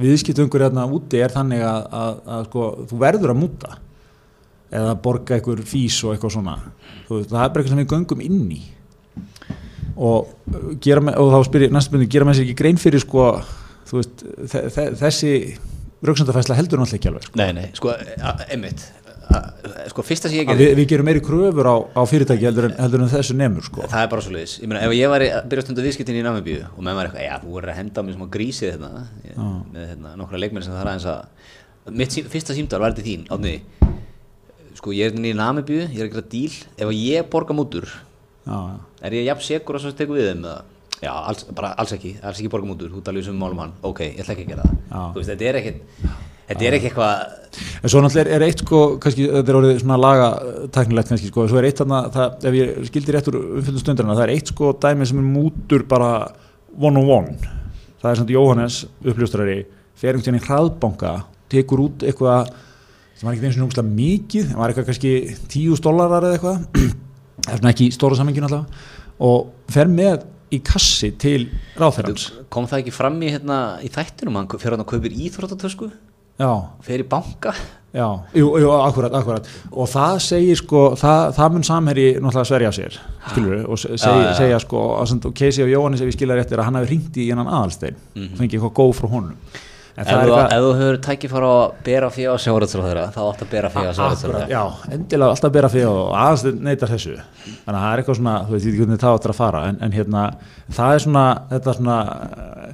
viðskiptungur hérna úti er þannig að, að, að sko, þú verður að múta eða borga einhver fís og eitthvað svona. Það er bara eitthvað sem við göngum inn í og, uh, gera, og þá spyr ég næstu byrni, gera með sér ekki grein fyrir sko, veist, þe þe þessi rauksendafæsla heldur náttúrulega ekki alveg sko. Nei, nei, sko, að- sko, fyrsta sem ég gerði við, við gerum meiri kröfur á, á fyrirtæki heldur en, heldur en þessu nemur sko. það er bara svo leiðis, ég meina ef ég var að byrja að stunda viðskiptin í Namibíu og menn var eitthvað, já, þú voru að henda mér smá grísið hérna, ég, með hérna, nokkra leikmenn sem það er aðeins að mitt sí, fyrsta símdal var þetta þín, átni sko, ég er hérna í Namibíu, ég er að gera díl ef ég borga mútur er ég jafn segur að svo tekur við þeim eða? já, alls, bara alls ekki, alls ekki borga mútur þú talir um málum hann, ok, ég ætla ekki að gera það. Veist, þetta er er ekki eitthvað En svo náttúrulega er, eitt sko, kannski, þetta er orðið svona laga tæknilegt kannski sko, svo er eitt þarna, það, ef ég skildi rétt úr umfylgum stundarina, það er eitt sko dæmi sem er mútur bara one on one. Það er svona Jóhannes uppljóstrari, fer einhvern veginn í hraðbanka, tekur út eitthvað sem var ekki eins og náttúrulega mikið, það var eitthvað kannski tíus dólarar eða eitthvað, það svona ekki í stóra samenginu allavega, og fer með í kassi til ráðferðans. kom það ekki fram í, hérna, í þættinum hann fyrir hann að kaupir íþróttatösku? Já, fer í banka? Já, jú, jú, akkurat, akkurat. Og það segir sko, það, það mun samherji náttúrulega sverja sig, skilur við og seg, Já, já, já. segja sko, að Casey og Jóhannes ef ég skilja rétt er að hann hafi ringt í hennan aðalstein. Og fengið eitthvað góð frá honum en ef þú, þú hefur tækifæra að bera fyrir á sjáratsráð þeirra þá átt að bera fyrir á þeirra já, endilega alltaf bera fyrir og aðalstein neytar þessu. Þannig að það er eitthvað svona, þú veit, ekki hvernig það áttur að fara en, en hérna, það er svona þetta er svona eh,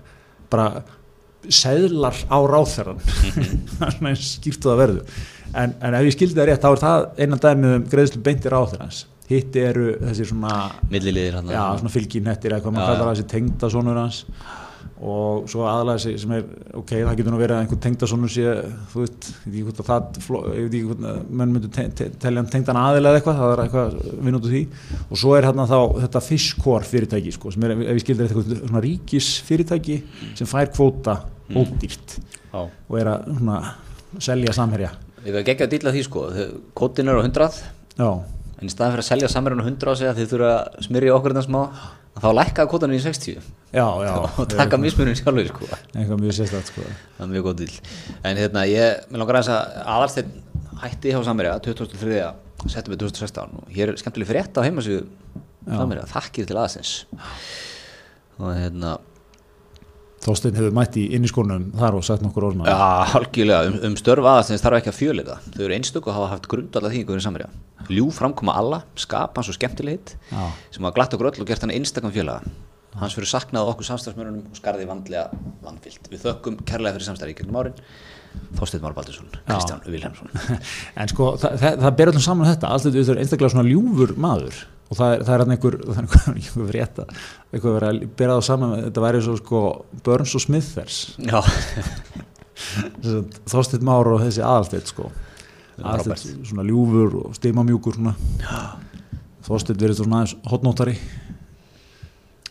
bara seðlar á ráðferðan það er svona eins skýrt og það verður. En, en ef ég skildi það rétt, þá er það einan dæmið um greiðslu beintir ráðferðans hitti eru þessi svona já, svona fylginettir eða hvað maður kallar það þessi tengdasonur hans og svo aðalega sem er ok, það getur nú verið að einhver tengdasonur sé þú veist, ég veit ekki hvort að það ég veit menn myndu te te telja hann tengdan aðilega eða eitthvað, það er eitthvað vinn út úr því. Og svo er hérna þá þetta fiskor fyrirtæki sko, sem er, ef ég skildir eitthvað svona ríkis fyrirtæki sem fær kvóta ódýrt já. og er að svona, selja samherja. Við erum ekki að dýla því sko kótin er á 100 já, en í staðan fyrir að selja samverðan á 100 á sig að þið þurfa að smyrja okkur þetta smá þá lækkaði kótanum í 60 já, já. Og taka mismunum sjálfur sko. Eitthvað mjög sérstætt sko. Það er mjög góð dýl en hérna ég, mér langar að aðalsteinn hætti hjá Samverja 2003. settum við 2016 og hér er skemmtileg frétt á heimasíðu Samverja, þakkir til aðeins og hérna Þorsteinn hefur mætt í inn í skónum þar og sagt nokkur orðum Já, algjörlega, um, um störf aðastins þarf ekki að fjöleita þau eru einstök og hafa haft grundvalda þýðingu fyrir Samverja ljú framkoma alla, skapa hans og skemmtilegheit Já. sem hafa glatt okkur öll og gert hann einstakam fjölaga hans fyrir saknað okkur samstafsmörunum og skarði vandlega vandvilt við þökkum kærlega fyrir samstæði í gegnum árin. Þorsteinn Már Baldursson, Kristján Vilhelmsson. En sko, það, það, það ber öllum saman þetta, allt og það er, það er hann einhver, það er einhver, einhver frétta, eitthvað verið að bera það saman, þetta væri svo sko Burns og Smithers, Já, Þorsteinn Már og þessi aðalsteitt sko, aðalsteitt svona ljúfur og stimamjúkur svona, Þorsteinn verið svona aðeins hotnótari,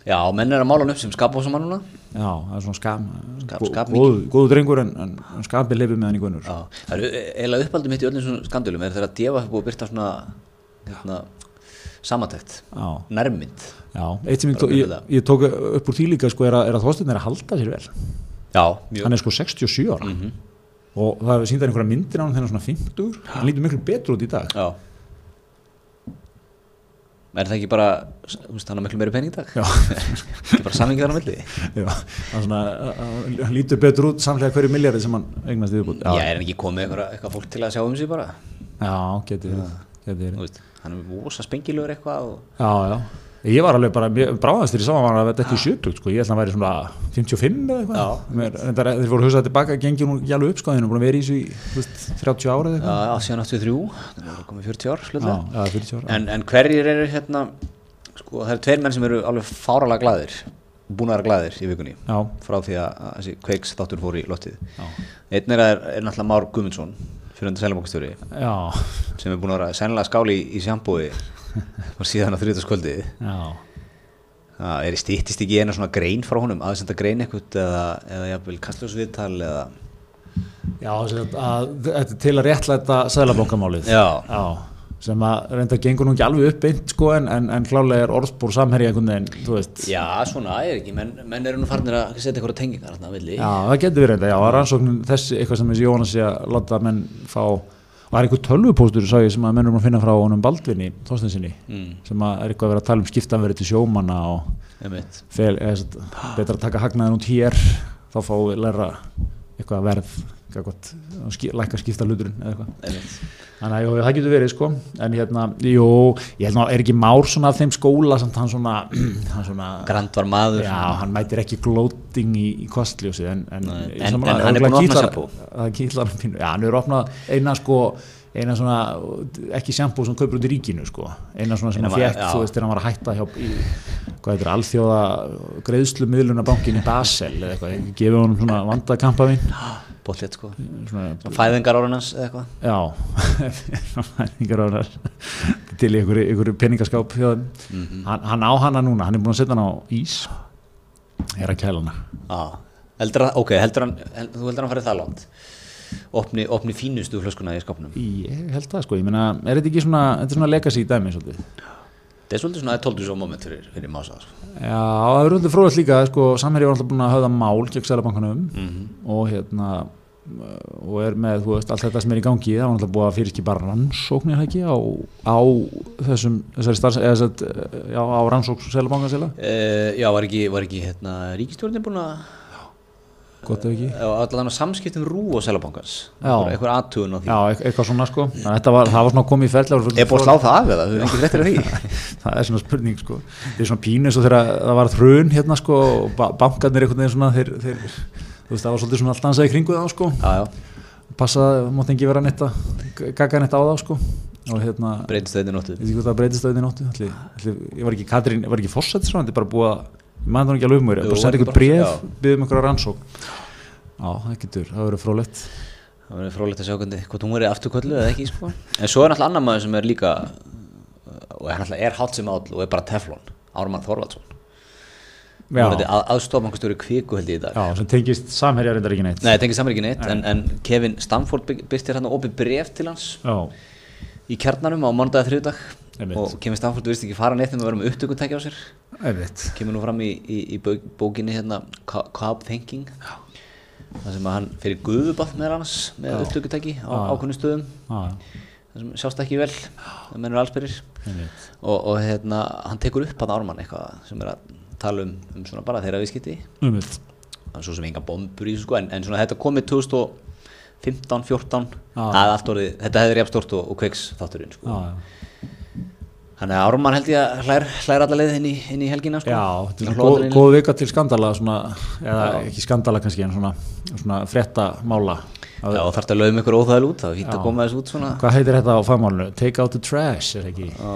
já, menn er að mála hann upp sem skapbósamann núna. Já, það er svona skam, Skap- skap góð, góðu drengur en, en, en skapið leifir með hann í gunnur. Það eru eiginlega uppaldum mitt í öllum svona skandölum er þegar að djefa búið að byrta svona hérna, samantækt, nærmynd. Já, eitt sem ég, tó, ég, ég tók upp úr því líka sko er að, er að Þorsteinn er að halda sér vel. Já, mjög. Hann er sko 67 ára. Mhm. og það sýndar einhverja myndir á hann hann er svona 50 hann lítur miklu betur út í dag. Já. Er það ekki bara, þú veist, hann har miklu meiri pening í dag? Já. ekki bara samingið þar á milli? Já, hann, svona, hann lítur betur út samlega hverju miljardi sem hann eignast yfirbútt Já, er hann ekki komið eitthvað, fólk til að sjá um sig bara? já getur getur Þú veist, hann er vosa spengilegur eitthvað og... já, já. Ég var alveg bara, bráðast þegar ég sá hann að þetta ekki 70 sko, ég held að væri svona 55 eða eitthvað. Þeir voru hugsað tilbaka, gengið nú alveg upp sko, þeir eru búin að vera í þessu í þú veist, 30 ára eða eitthvað. Já, síðan 83, það er komið 40 ár, já, slutlega. já, 40 ára En, en hverjir eru hérna, sko, það eru tveir menn sem eru alveg fáralega glaðir, búin að vera glaðir í vikunni, já, frá því að, þessi kveiks þáttur fór í lottið. Einn er, er, náttúrulega Már Guðmundsson, fyrir undir sælumokastjóri, já, sem er búin að vera sennilega skáli í, í sjambúi og síðan á þrjóðaskvöldið. já. Það er stýttist ekki eina svona grein frá honum, aðsenda grein eitthvað eða, eða jafnvel kastljósviðtal eða... Já, að, þetta er til að réttlæta sæðlabankamálið Já. Sem að reynda gengur nú ekki alveg upp beint sko en, en, en klálega er orðspór samherja einhvern veginn, þú veist. Já, svona er ekki, menn, menn eru nú farnir að setja eitthvað tengingar þarna að villi. Já, það getur verið reynda, já, að rannsóknin þessi eitthvað sem þessi Jónas sé að láta menn fá var einhver tölvupóstur, sá ég, sem að menn erum að finna frá honum Baldvinni, Þorstensinni Mm, sem að er eitthvað að vera að tala um skiptanverið til sjómanna og fel, eða, betra að taka hagnaðin út hér þá fáum við læra eitthvað verð lækka skipta hluturinn eða eitthvað. Þannig að jú, það getur verið sko. En hérna, jú, ég held ná, er ekki Már svona af þeim skóla samt hann svona hann svona, Grand var maður. Já, hann mætir ekki gloating í, í kostljósi en, en, Nei, en- sammála, en hann er búinn að opna sjampo. það kýtlar hann pínu, já, hann er opnað eina sko eina svona, ekki sjampú sem kaupur út í ríkinu sko, eina svona sem hann já. þú veist, þegar hann var að hætta hjá, í, hvað heitir, alþjóða greiðslumiðlunabankin í Basel eða eitthvað, gefið honum svona vanda kampavinn Bóttlétt sko. Svona, Fæðingar árunans eða eitthvað. Já, fæðingar árar til einhverju, einhverju peningaskáp þeim. Mhm. hann, hann á hana núna, hann er búin að setja hana á ís. Er að kæla hana. Já, heldur að, ok, heldur hann held, þú heldur hann farið það langt? Opni, opni fínustu flöskuna í skápnum Ég held það sko, ég meina, er þetta ekki svona þetta er svona legacy dæmi svolítið er svolítið svona, það er tóldu svo moment fyrir, fyrir mása sko. Já, það er svolítið fróðast líka sko, Samherji var alltaf búin að höfða mál gegn Sælabankanum Mhm. og hérna og er með, þú veist, allt þetta sem er í gangi það var alltaf búið að fyrirskipa rannsóknir ekki á, á þessum þessari starfs, eða þess að, já, á rannsókn Sælabankasela, uh, já, var ekki, var ekki hérna, ríkistjórnin búin að gott ef ekki? Allan að samskiptum rú og selabankans eitthvað aðtugun á því. Já, eit- eitthvað svona sko. Var, það var svona komið í ferli er búin að slá það af eða, þú er ekki fréttir af því? Það er svona spurning sko. Það er svona pínu og þegar það var þrun hérna sko og ba bankarnir einhvern veginn svona þeir, þeir, þú veist það var svolítið svona allt ansað í kringu þá sko. Já, já, Passa, mátti ekki vera neitt að gagga neitt á þá sko. Og hérna, breytist þetta í nóttu? Ég ég var ekki Katrín, ég var ekki maður það ekki alveg um mér bara senda ykkur bref, já. byggðum ykkur rannsók Já, það getur, það verður frólætt það verður frólægt að sjá hvort hún verið afturköllu eða ekki sko. en svo er náttúrulega annar maður sem er líka og er náttúrulega er hátt sem áll og er bara teflon, Ármann Þorvaldsson. Já, að, aðstofbankastjóri kviku held ég í dag. Já, sem tengist samherja reyndar ekki neitt. Nei, ekki neitt, en, en Kevin Stamford by- byrtir hann opið bref til hans Já, í kjarnanum á mánudag og Kevin Stamford virðist ekki fara neitt með að vera með upptökutæki á sér? Kemur nú fram í, í, í bók- bókinni hérna Co- Cobb Thinking. Það sem hann fyrir guðuball með hans með upptökutæki á ákveðnum stöðum. Það sem sjást ekki vel það mennur einmitt. Og, og hérna, hann tekur upp hann ármann eitthvað sem er að tala um, um svona bara þeirra viðskipti. Er svo sem enga bombur í sko en, en svona þetta komið 2015, 14 Já. það er allt orðið, þetta hefði jafn stort og, og kveiks þátturinn sko. Já, já þannig að Ármann held ég að hlær, hlær alla leið inn í, inn í helgina sko. Já, þetta er góð, góð vika til skandala svona, eða ekki skandala kannski en svona, svona frétta mála. Já, þarf að lögum ykkur óþægil út, það er fínt að Já. koma þessu út svona. Hvað heitir þetta á fagmálinu? Take out the trash, er ekki? Já.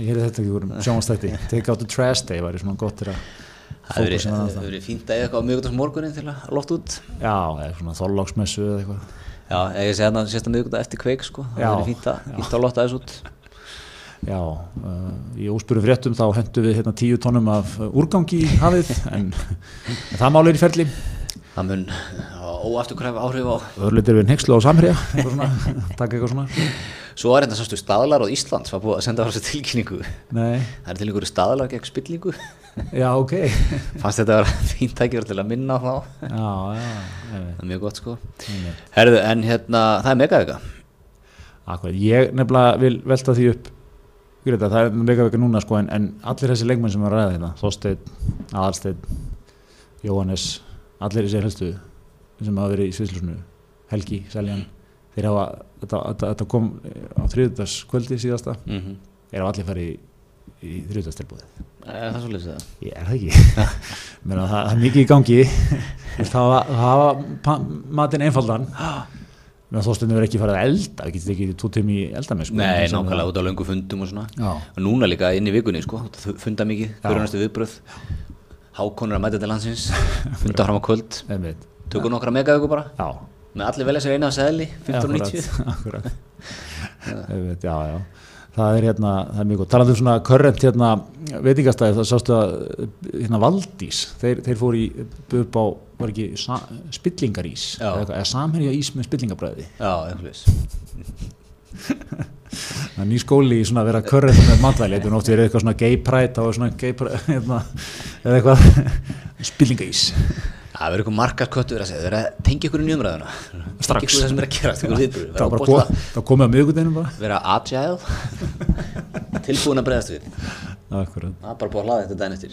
Ég heiti þetta ekki úr sjónvastætti Take out the trash day væri svona gott til að fókusin að það það. hefur verið fínt að eitthvað á miðgudagsmorgunin til að loft út. Já, eða svona þorláksmessu eða eitthvað. Já, ég segi þarna sérst að miðgudag eftir kveik sko, það Já. hefur verið fínt að, fínt að lotta þessu út Já, uh, í óspyrum fréttum þá hendur við hérna tíu tónum af uh, úrgangi í hafið en, en það mál er í ferli. Það mun óafturkræf áhrif á Örleitir við nexlu á eitthvað svona, taka eitthvað svona. Svo er þetta sástu staðlar á Íslands var búið að senda frá þessu tilkynningu. Nei, Það er til einhverju staðlar gegn spillingu. Já, ok. Fannst þetta að vera fínt tækjur til að minna á þá? Já, já, Það er mjög gott sko. Herðu, en hérna, það er megavika Akkurat, ég nefnilega vil velta því upp Greta, það er mega veka núna sko, en, en allir þessi leikmenn sem er að ræða þetta Þorsteinn, Aðalsteinn Jóhannes, allir þessi helstu sem hafa verið í Sviðslusnu Helgi, Seljan þeir hafa, þetta, þetta, þetta kom á þriðdags kvöldi síðasta. Mm -hmm. þeir hafa allir farið í, í þriðdagstilbúðið Er það svo lýsið það? Ég er það ekki. Meina, það, það er mikið í gangi. Það hafa, matinn einfaldan Meina, Þorsteinn hefur ekki farið að elda við getum ekki tvo tími elda með sko. Nei, nákvæmlega út á löngu fundum og svona Já. Og núna líka inn í vikunni sko Funda mikið, næstu viðbröð Hákonur að mæta til landsins Funda fram á kvöld. Tökum nokkra megaviku bara Já, Með allir velja sér eina á seðli 1590 Akkurat, akkurat. Já, já Það er hérna, það er mjög gott. Talandi um svona körrent hérna veitingastæði, það sástu að hérna Valdís, þeir, þeir fóru í upp á, var ekki sa, spillingarís, eða, eða samherja ís með spillingabræði. Já, eitthvað leys Það er ný skóli í svona að vera körrent með matvæli, þetta er verið eitthvað svona gay pride, þá er svona gay pride, hérna, eða eitthvað spillingarís. Það verður eitthvað markarköttur að segja, það verður að tengja ykkur í Strax. Tengja ykkur það sem er að viðbröð Það var bara Vera, komið, á miðgudeginum bara. vera agile Tilbúin að bregðast við akkurat það er bara búið að hlaða þetta daginn eftir.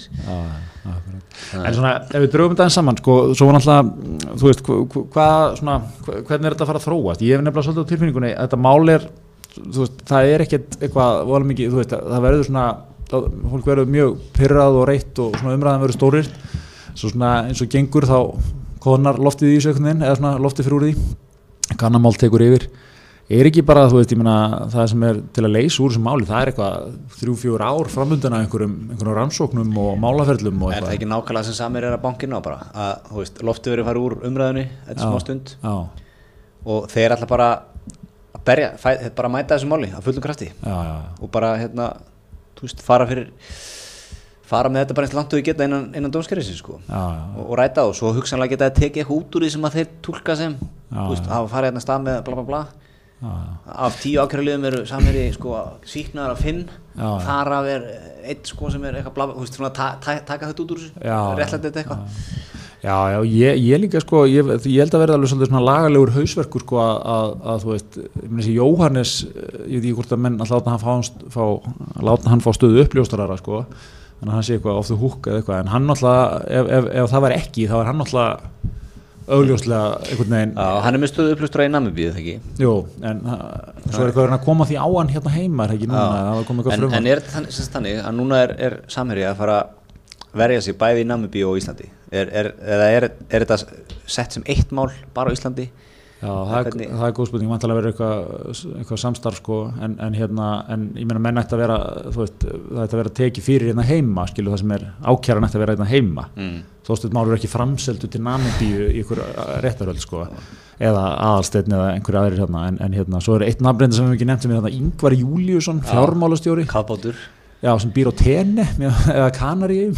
En svona, ef við draugum þetta saman, sko, svo var náttúrulega, þú veist, hva- hva- hvað, svona, hvernig er þetta að fara að þróast? Ég hef nefnilega svolítið á tilfinningunni, að þetta mál er, þú veist, það er ekkert eitthvað, mikið, veist, það verður svona, fólk verður mjög pyrrað og reitt og umræðan verður stórir, svo svona eins og gengur þá konar loftið í veginn, eða svona loftið fyrir úr því, kannamál tekur yfir. Er ekki bara, þú veist, ég meina, það sem er til að leysa úr þessu máli, það er eitthvað þrjú, fjúr ár framöndan af einhverjum, einhverjum rannsóknum og málaferlum og er það ekki nákvæmlega sem samir er að bankinu á bara? Að þú veist, loftið verið farið úr umræðinu þetta smá stund. Já, og þeir ætla bara að berja, fæ, bara að mæta þessu máli að fullum krafti. Já, já, og bara hérna, þú veist, fara fyrir fara með þetta bara eins langt og við geta innan, innan dómskerfisins sko. Og, og ræta og svo hugsanlega geta að tekið eitthvað út úr því sem að þeir tólka sem hafa farið hérna stað með bla bla bla. Já, já. af tíu ákjörliðum eru samherji sko síknaðar af já. þar af er eitt sko sem er eitthvað bla bla, svona ta, ta, taka þetta út úr réttlæti þetta eitthvað. Já, já, ég, ég líka sko, ég, ég held að verða alveg svolítið svona lagalegur hausverkur sko að, að, að þú veist, ég meina þessi Jóhannes, eh, ég veit ekki hvort að menn að láta hann fá, fá, láta hann fá stöðu uppljóstarara sko, þannig að hann sé eitthvað off the hook eða eitthvað, en hann náttúrulega, ef, ef, ef það var ekki, þá er hann náttúrulega augljóslega einhvern veginn, Já, hann er með stöðu upplustra í Namibíu, það ekki? jú, en uh, svo er eitthvað að koma því á hann hérna heima, er það ekki núna, var en, en er þetta þannig, að núna er, er samherji að fara að verja sig bæði í Namibíu og Íslandi? Er, er, eða er, er þetta sett sem eitt mál bara á Íslandi Já, það er, Hvernig- það er góð spurning, vantilega verður eitthvað, eitthvað samstarf sko, en, en hérna, en ég meina menn ætti að vera, þú veist, það ætti að vera tekið fyrir hérna heima, skilu það sem er ákjæran ætti að vera hérna heima. mm. Þóstuð Már er ekki framseldu til Namibíu í ykkur réttaröld sko, eða aðalsteinn eða einhverju aðrir hérna, en, en hérna, svo er eitt nafnreynda sem við ekki nefnt sem er hérna Ingvar Júliusson, fjármálastjóri, Kafbátur já, sem býr á Tene eða Kanaríum,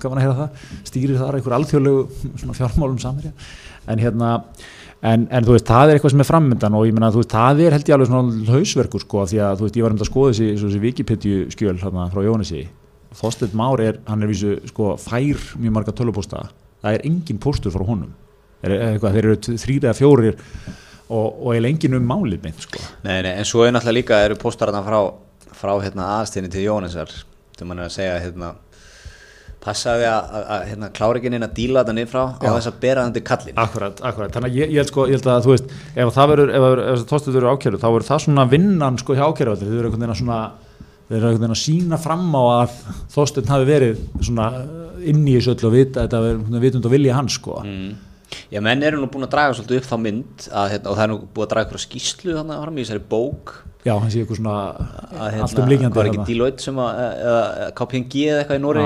gaman að heyra það, stýrir þar einhver alþjóðlegu fjármálum samherja, en hérna, En, en þú veist, það er eitthvað sem er frammyndan og ég meina, þú veist, það er held ég alveg svona hausverkur sko, því að þú veist, ég var um að skoða þessi, þessi Wikipedia skjöl hérna frá Jónesi Þorsteinn Már er, hann er vísu sko fær mjög marga tölupósta það er engin póstur frá honum. Er, eitthvað, þeir eru þrýra eða fjórir og, og er engin um málið mitt sko. Nei, nei, en svo er náttúrulega líka eru póstararna frá, frá hérna, aðstinni til Jóhannesar þegar mann er að segja hérna, passaði að, að, að hérna, klára ekki neina að díla þetta niður frá á þess að bera þannig kallin Akkurat, akkurat, þannig að ég, ég, held, sko, ég held að þú veist, ef það verður, ef, ef Þorsteinn verður ákjörðu, þá verður það svona vinnan sko hjá ákjörðu, þau eru einhvern veginn að svona þeir eru einhvern veginn að sína fram á að Þorsteinn hafi verið svona inn í þessu öll og vita, þetta verður vitund og vilja hans sko. mm. Já, menn eru nú búin að draga svolítið upp þá mynd að, hérna, og það er nú búin að draga eitthvað skýslu þannig fram í þessari bók. Já, hann sé eitthvað svona að allt um líkjandi var ekki Deloitte sem að, eða KPMG eða eitthvað í Nóri.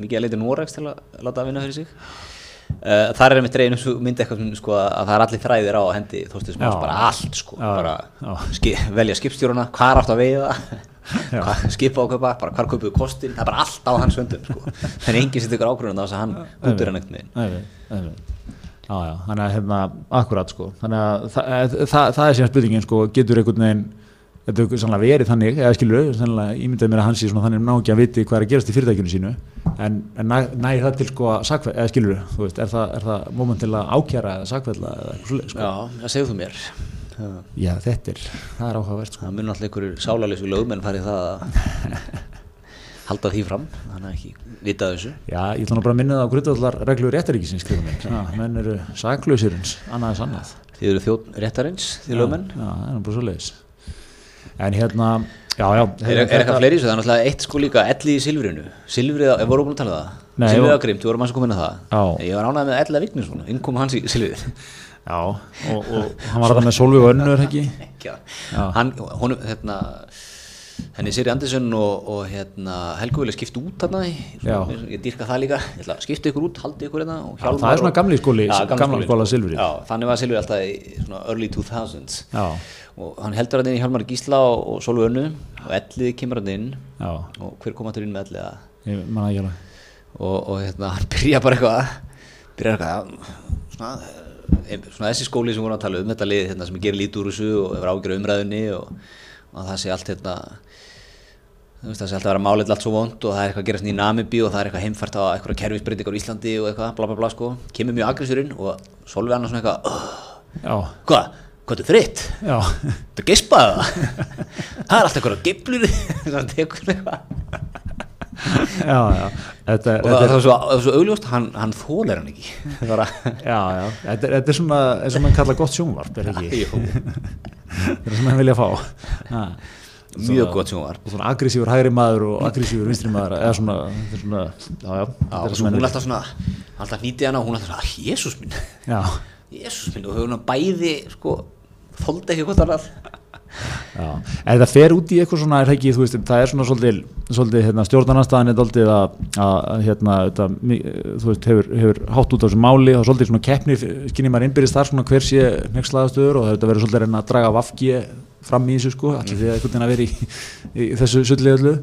Mikið að leita Noregs til að láta að vinna fyrir sig uh, þar er einmitt dregin um myndi eitthvað sko, að það er allir þræðir á hendi þóstis Já. máls, bara allt sko, Já, bara já. ski, velja skipstjóruna, hvað áttu að veiða skipa ákaupa, bara hvar kaupuðu kostin það er bara allt á hans vöndum sko. þannig enginn setur ykkur ákvörðun á þess að hann útur hann ekkert meginn Nei, nei, nei, nei. Já, já, þannig að hérna, akkurat sko, þannig að það, það, það, það er síðan spurningin sko, getur einhvern veginn, þetta er sannlega verið þannig, eða skilur, sannlega ímyndaði mér að hann sé svona þannig ná ekki að viti hvað er að gerast í fyrirtækjunu sínu, en, en næ, næ það til sko, sakve, eða skilur, þú veist, er það, er það moment til að ákjæra eða sakveðla eða eitthvað svolítið sko. Já, það segðu þú mér Já, þetta er, það er áhugavert sko. það mun alltaf ykkur sálarleysu lögmenn farið það að halda því fram þannig að ekki vita þessu Já, ég ætla nú bara að minna það á grundvallar reglur réttaríkisins, skrifum Já, menn eru saklausirins, annað er sannað. þið eru þjóð réttarins, þið lögmenn Já, það er nú bara svo leiðis. En hérna, já, já. Er, er eitthvað fleiri þessu? Það er náttúrulega eitt sko líka elli í silfrinu Silfrið, voru búin að tala um það Silfrið á grimt, við vorum að koma inn á það Já. Ég var ánægð með Ella Vignisson, innkom hans í silfrið Já, og, og hann var þetta með Solveig og önnur, ekki? Ekki það. Já. Hann, honum, hérna henni Siri Andersson og, og hérna Helgu vilja skipta út Já. svona, ég dýrka það líka, ég ætla skipta ykkur út haldi ykkur hérna og Já, Hjálmar það er svona gamli skóli- gamli gamla skólinn. skóla Silfrið. Já, þannig var Silfrið alltaf í early 2000s Já, og hann heldur hann inn í Hjálmar Gísla og, og Sólvi Önnu og Ellið kemur hann inn já, og hver kom hann inn með Ellið að ég manna ekki alveg. og, og hérna, hann byrja bara eitthvað byrja eitthvað svona, eh, svona þessi skóli sem voru að tala um þetta lið hérna, sem gerir lítið úr þessu og hefur ágjör umræðunni og, og það sé allt hérna það sé alltaf að vera málill allt svo vond og það er eitthvað að gerast í Namibi og það er eitthvað heimfært á eitthvað kerfisbreytingar á Íslandi og eitthvað bla bla bla sko. Kemur mjög agressurinn og Solveig annars svona eitthvað "Ugh, Já, hvað, hvað er þritt? já, Það gespaði það það er alltaf eitthvað geiflur hann tekur eitthvað. Já, já. Þetta, og það, þetta, það var svo, það svo augljóst hann, hann þólir hann ekki. Það já, já, þetta, er- þetta er svona eins og mann kalla gott sjónvarp er ekki, þetta er sem hann vilja fá. Mjög gott sjónvar og svona aggressífur hægri maður og aggressífur vinstri maður eða svona, er svona já, já, er svo hún hann alltaf svona alltaf hnítið hana og hún alltaf svona, "Ah, Jesús minn. Já, Jesús minn, og hún bæði sko, þóldi ekki hvort annað. En það fer út í eitthvað svona er það ekki, veist, það er svona svolítið, svolítið hérna, stjórnarnarstaðan er svolítið að, hérna, mi- þú veist, hefur, hefur hátt út á þessu máli og svolítið svona keppni, skinnir maður innbyrðist þar svona hver sé nextlaðastöður og þetta verður svolítið að reyna að draga vafki fram í þessu sko, allir því að einhvern veginn að vera í, í þessu sullið öllu.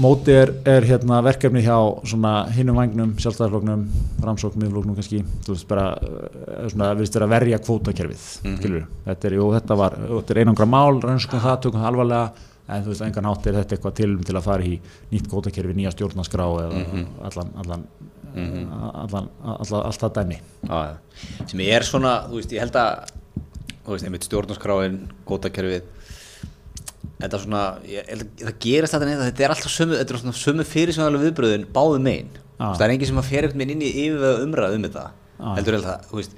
Móti er, er hérna verkefni hjá svona hinnum vagnum, sjálfstæðarfloknum framsókn, miðfloknum kannski. Þú veist bara, eh, svona, veist vera að verja kvótakerfið, mm -hmm. þetta er, jú, þetta var þetta er einangra mál, rannskum það, tökum það alvarlega en þú veist, engan hátt er þetta eitthvað til til að fara í nýtt kvótakerfi, nýja stjórnaskrá eða allan allan, allan, allan, allt það dæmi. Já, já. sem er svona, þú veist, ég held að þú veist, einmitt stjórnarskráin gótakerfið þetta er svona, ég, að það gerist þetta neitt þetta er alltaf sömu, þetta er svona sömu fyrirsvæðalega viðbröðin báðu megin Já. það er engin sem að fer einhvern veginn inn í yfirveða umræð um þetta Já. heldur held það, þú veist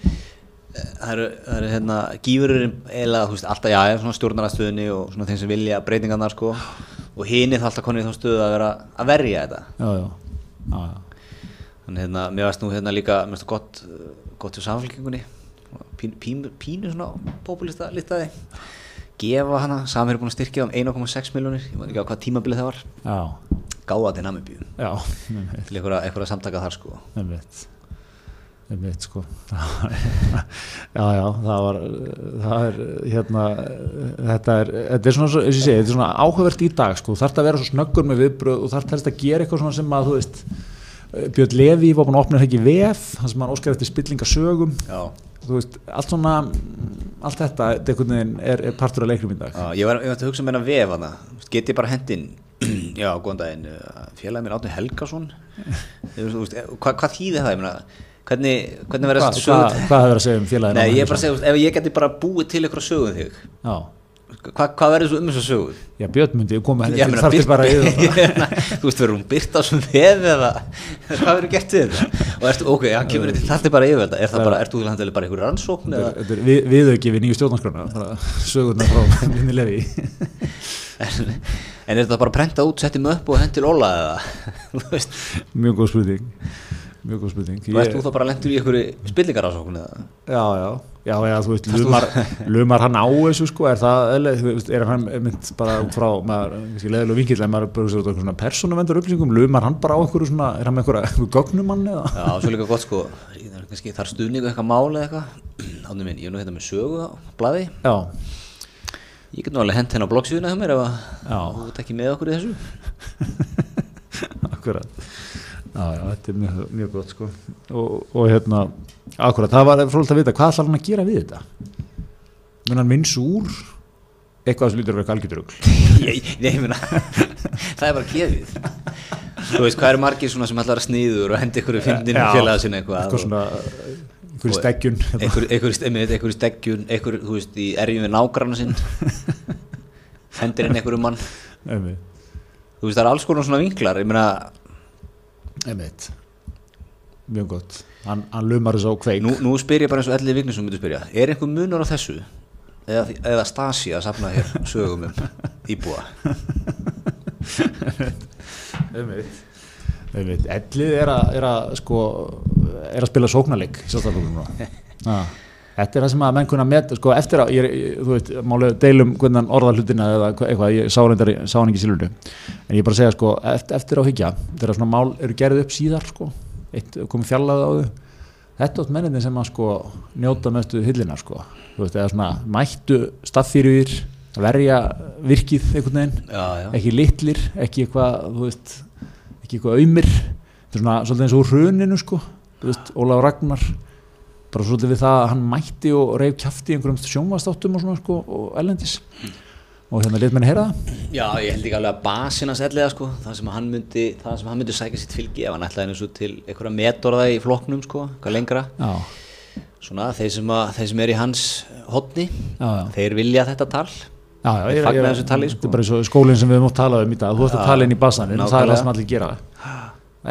það eru, það eru hérna gífururinn eða þú veist, alltaf já, svona stjórnarastöðunni og svona þeim sem vilja breytingarnar sko og hini það alltaf konið í þá stöðu að vera að verja þetta já, já, já, já. Þannig hérna, mér varst nú hérna líka, mér varst gott, uh, gott hjá samfélkingunni, pínu, pínu, pínu svona populista listaði, gefa hana, samir er búin að styrkja um 1,6 miljónir, ég maður ekki á hvað tímabilið það var, já, gáða til Namibíu, já, einmitt, til einhverja, samtaka þar sko. einmitt. Einmitt sko. Já, já, það var það er, hérna þetta er, þetta er svona, svo- eins og ég segi, þetta er svona áhugavert í dag sko, þú þarft að vera svo snöggur með viðbröð og þarft helst að gera eitthvað svona sem að, þú veist Björn Levi var búin að opna ekki vef, þannig sem hann óskar eftir spillingasögum. Já. Þú veist, allt svona allt þetta, þetta er, er partur af leiknum í dag. Já, ég var, að hugsa með hennar vef hana, get ég bara hendin, já, góðan daginn, uh, félagið mér Átni Helgason, veist, hvað, hvað þýði það, ég meina, hvernig, hvernig verður þessi hvað, hefur að segja um félaginu? nei, ég er bara að segja, ef ég geti bara búið til einhverja sögum þig, Já, hvað, hvað verður svo um þessu sögu? já Björn myndi koma henni til meina, þarf byrt- bara það þú veist, verður hún byrt á sem vef eða hvað verður gert við þetta? Og ertu, ok, hann kemur þetta, það er bara yfir þetta. Er það bara, ertu þú handilega bara einhver rannsókn Þetta er við, viðauki við nýju stjórnarskrona sögurnar frá Linni Levi en, en er þetta bara prentað út, settið mig upp og hendt til Óla eða, mjög góð spurning mjög góð spurning. Og ert þú þá bara lendur í einhverju spillingarrannsókn eða? Já, já, já, já, þú veist lumar, lumar hann á þessu sko? Er það, þú er hann mynd bara út frá, maður, kannski leðilega vinkill en maður bara sér út á eitthvað svona persónuvendur upplýsingum lumar hann bara á einhverju svona, er hann með einhverja gögnumann eða? Já, svo líka gott sko. Það er kannski, það er stuðning og eitthvað máli eitthvað. Ánum minn, ég er nú hérna með sögu á blaði. Já, ég get nú alveg hent henn á bloggsíðuna hjá mér ef þú ert ekki með okkur í þessu. Akkurat já, já, þetta er mjög, mjög gott sko. Og, og hérna, akkurat það var frólægt að vita, hvað ætlar hann að gera við þetta? Mun hann minns úr eitthvað sem lítur að vera algjörðurugl ég, nei, ég meina það er bara gefið. Þú veist, hvað eru margir svona sem ætlar að sniður og hendi ykkur fyndin Já, félaga sinna eitthvað eitthvað svona steggjun hérna. einhver, einhver, einhver, einhver steggjun einhver, þú veist, í erjum við nágranna sinn. Hendir inn einhverjum mann. Einmitt, þú veist, það er alls konar svona vinklar. Ég meina, einmitt. Mjög gott, hann, hann lumar þessu á kveik. Nú, nú spyr ég bara eins og Elli Vignesson myndi spyrja, er einhver munur á þessu? Eða, eða Stasi að safna hér sögum um íbúa? Einmitt. Ellið er að, er að sko, er að spila sóknarleik í sjálfstæðarflokkunum núna. Þetta er það sem að menn kunna með, sko, eftir að, ég, þú veit, málega deilum hvernig orða hlutina eða hva- eitthvað, ég sá reyndar, sá hann ekki sílundu, en ég bara segja, sko, eftir, eftir á higgja, þegar svona mál eru gerðið upp síðar, sko, eitt komið fjallaði á þau, þetta átt menninni sem að, sko, njóta mestu hyllina, sko, þú veist, eða svona mættu staffýrjur, verja virkið einhvern veginn, já, já, ekki litlir, ekki eitthvað, þú veist, ekki eitthvað auðmir, þetta er svona bara svolítið við það að hann mætti og reyf kjafti í einhverjum sjónvastáttum og svona, sko, og ellendis og hérna lit menn heyra það. Já, ég held ekki alveg að basin hans elliða sko, það sem hann myndi, það sem hann myndi sækja sitt fylgi ef hann ætlaði eins og til einhverja metorða í flokknum sko, hvað lengra. Já, svona þeir sem, að, þeir sem er í hans hotni, já, já, þeir vilja þetta tal. Ég fagna þessu tali, sko. Þetta er bara svo skólinn sem við höfum átt að tala um í dag. Þú ert að tala inn í basaninn og það er það sem allir gera.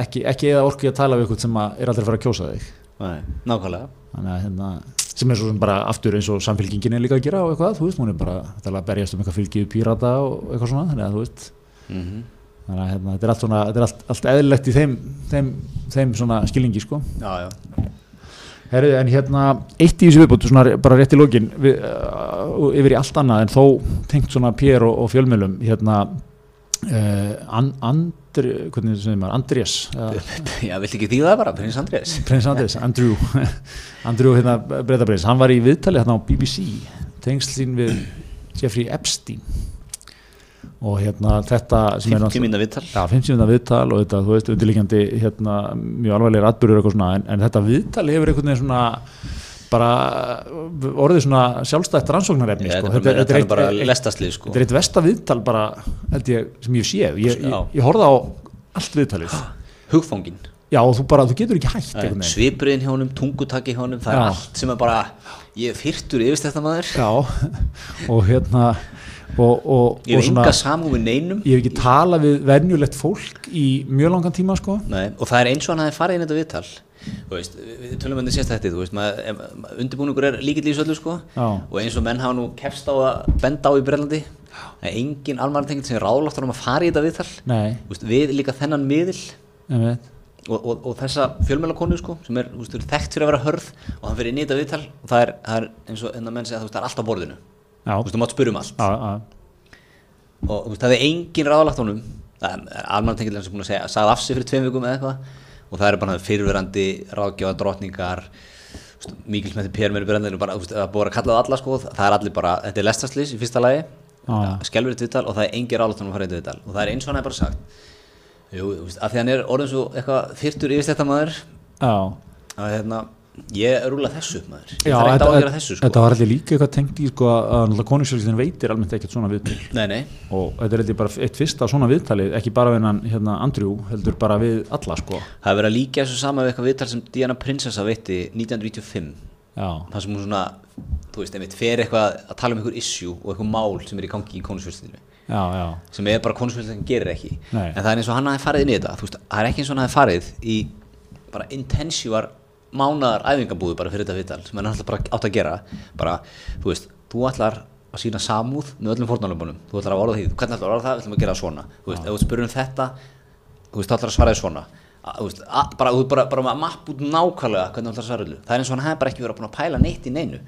Ekki, ekki eða orkið að tala við ykkur sem að er aldrei að fara að kjósa þig nákvæmlega. Þannig hérna sem er svo sem bara aftur eins og samfélkingin er líka að gera og eitthvað, þú veist, hún er bara að berjast um eitthvað fylgið pírata og eitthvað svona þannig að þú veist, mm þannig að hérna, þetta er allt svona, þetta er allt, allt eðlilegt í þeim, þeim, þeim svona skilningi, sko. Já, já. Herri, en hérna, eitt í þessu viðbútt, svona bara rétt í lokin, við, uh, yfir í allt annað, en þó tengt svona Pér og, og fjölmjölum, hérna, uh, and, Andri, hvernig sem maður, Andrés, Já, viltu ekki þýða það bara, prins Andrés. Prins Andrés, Andrew, Andrew hérna, breytabrins, hann var í viðtali hérna á BBC, tengslín við Jeffrey Epstein. Og hérna þetta sem er 50 minna vittal Já, 50 minna viðtal og þetta, þú veist, undirlíkjandi hérna, mjög alvarlegir atbyrður eitthvað svona, en, en þetta viðtal hefur einhvern veginn svona bara orðið svona sjálfstætt rannsóknarefni, Þetta sko. er bara, þetta er bara lestaslið sko. þetta er eitt versta viðtal bara, ég, sem ég séð. Ég, ég, ég horfði á allt viðtalið. Hugfóngin já, og þú bara, þú getur ekki hægt. Svipriðin hjá honum, tungutaki hjá honum Það er Já. allt sem er bara Ég er fyrtur yfirst þetta maður. Já, og hérna og, og, Ég hef enga samúð við neinum. Ég hef ekki talað við venjulegt fólk í mjög langan tíma sko. Nei, og það er eins og hann hafi farið inn í þetta viðtal Þú veist, við, við tölum um þetta þú veist, undirbúningur er líkill í þessu öllu sko. Já. og eins og menn hafa nú kefst á að benda á í Brellandi er engin almannatengill sem er ráðlagt um að fara í þetta viðtal. Veist, við líka þennan miðil. Og, og, og þessa fjölmjölakonu sko, sem er, veist, þekkt fyrir að vera hörð og hann fyrir inn í þetta viðtal og það er, það er eins og enn að menn segja það er allt á borðinu. Já, þú veist, þú mátt spyrja um allt. Já, og veist, það er engin ráðlagt honum almannatengill sem búin að segja sagði af sig fyrir tveim vikum eða eitthvað og það er bara fyrirverandi ráðgjáða drottningar mikil með því pér mér brennir það er búið að kalla það alla sko. Það er allir bara, þetta er lestaslis í fyrsta lagi. Skelfur þetta viðtal og það er fara í þetta viðtal. Og það er eins og hann er bara sagt. Jú, af því hann er orðin svo eitthvað fyrtur yfir þetta maður já. að hérna, ég rúla þessu upp maður. Ég þarf ekki þetta, á að gera þessu sko. þetta var allir líka eitthvað tengt í sko að konungsfjölskyldin veitir almennt ekkert svona viðtal. Nei, nei, og þetta er eitthvað bara eitt fyrsta svona viðtali ekki bara við hann hérna Andrew heldur bara við alla sko. Það er verið að líka þessu sama við eitthvað viðtal sem Diana Prinsessa veitti 1995 Já, það sem hún svona, veist, einmitt fer eitthvað að tala um einhver issue og eitthvað mál sem er í gangi í konungsfjölskyldinu sem er bara konungsfjölskyldin gerir ekki. Nei. en það er eins og hann hafi farið þetta er mánadar æfingabúðu bara fyrir þetta viðtal sem hann alltaf bara átt að gera. Bara, þú veist, þú ætlar að sína samúð með öllum fórnarlömbunum. Þú ætlar að orða því, hvernig ætlar að orða það, við ætlum að gera svona. Þú veist, ef þú spyrir um þetta þú veist, þú ætlar að svara því svona. Þú veist, bara, þú bara, bara að mapp út nákvæmlega hvernig þú ætlar að svara öllu. Það er eins og hann hefði bara ekki verið að pæla neitt í neinu.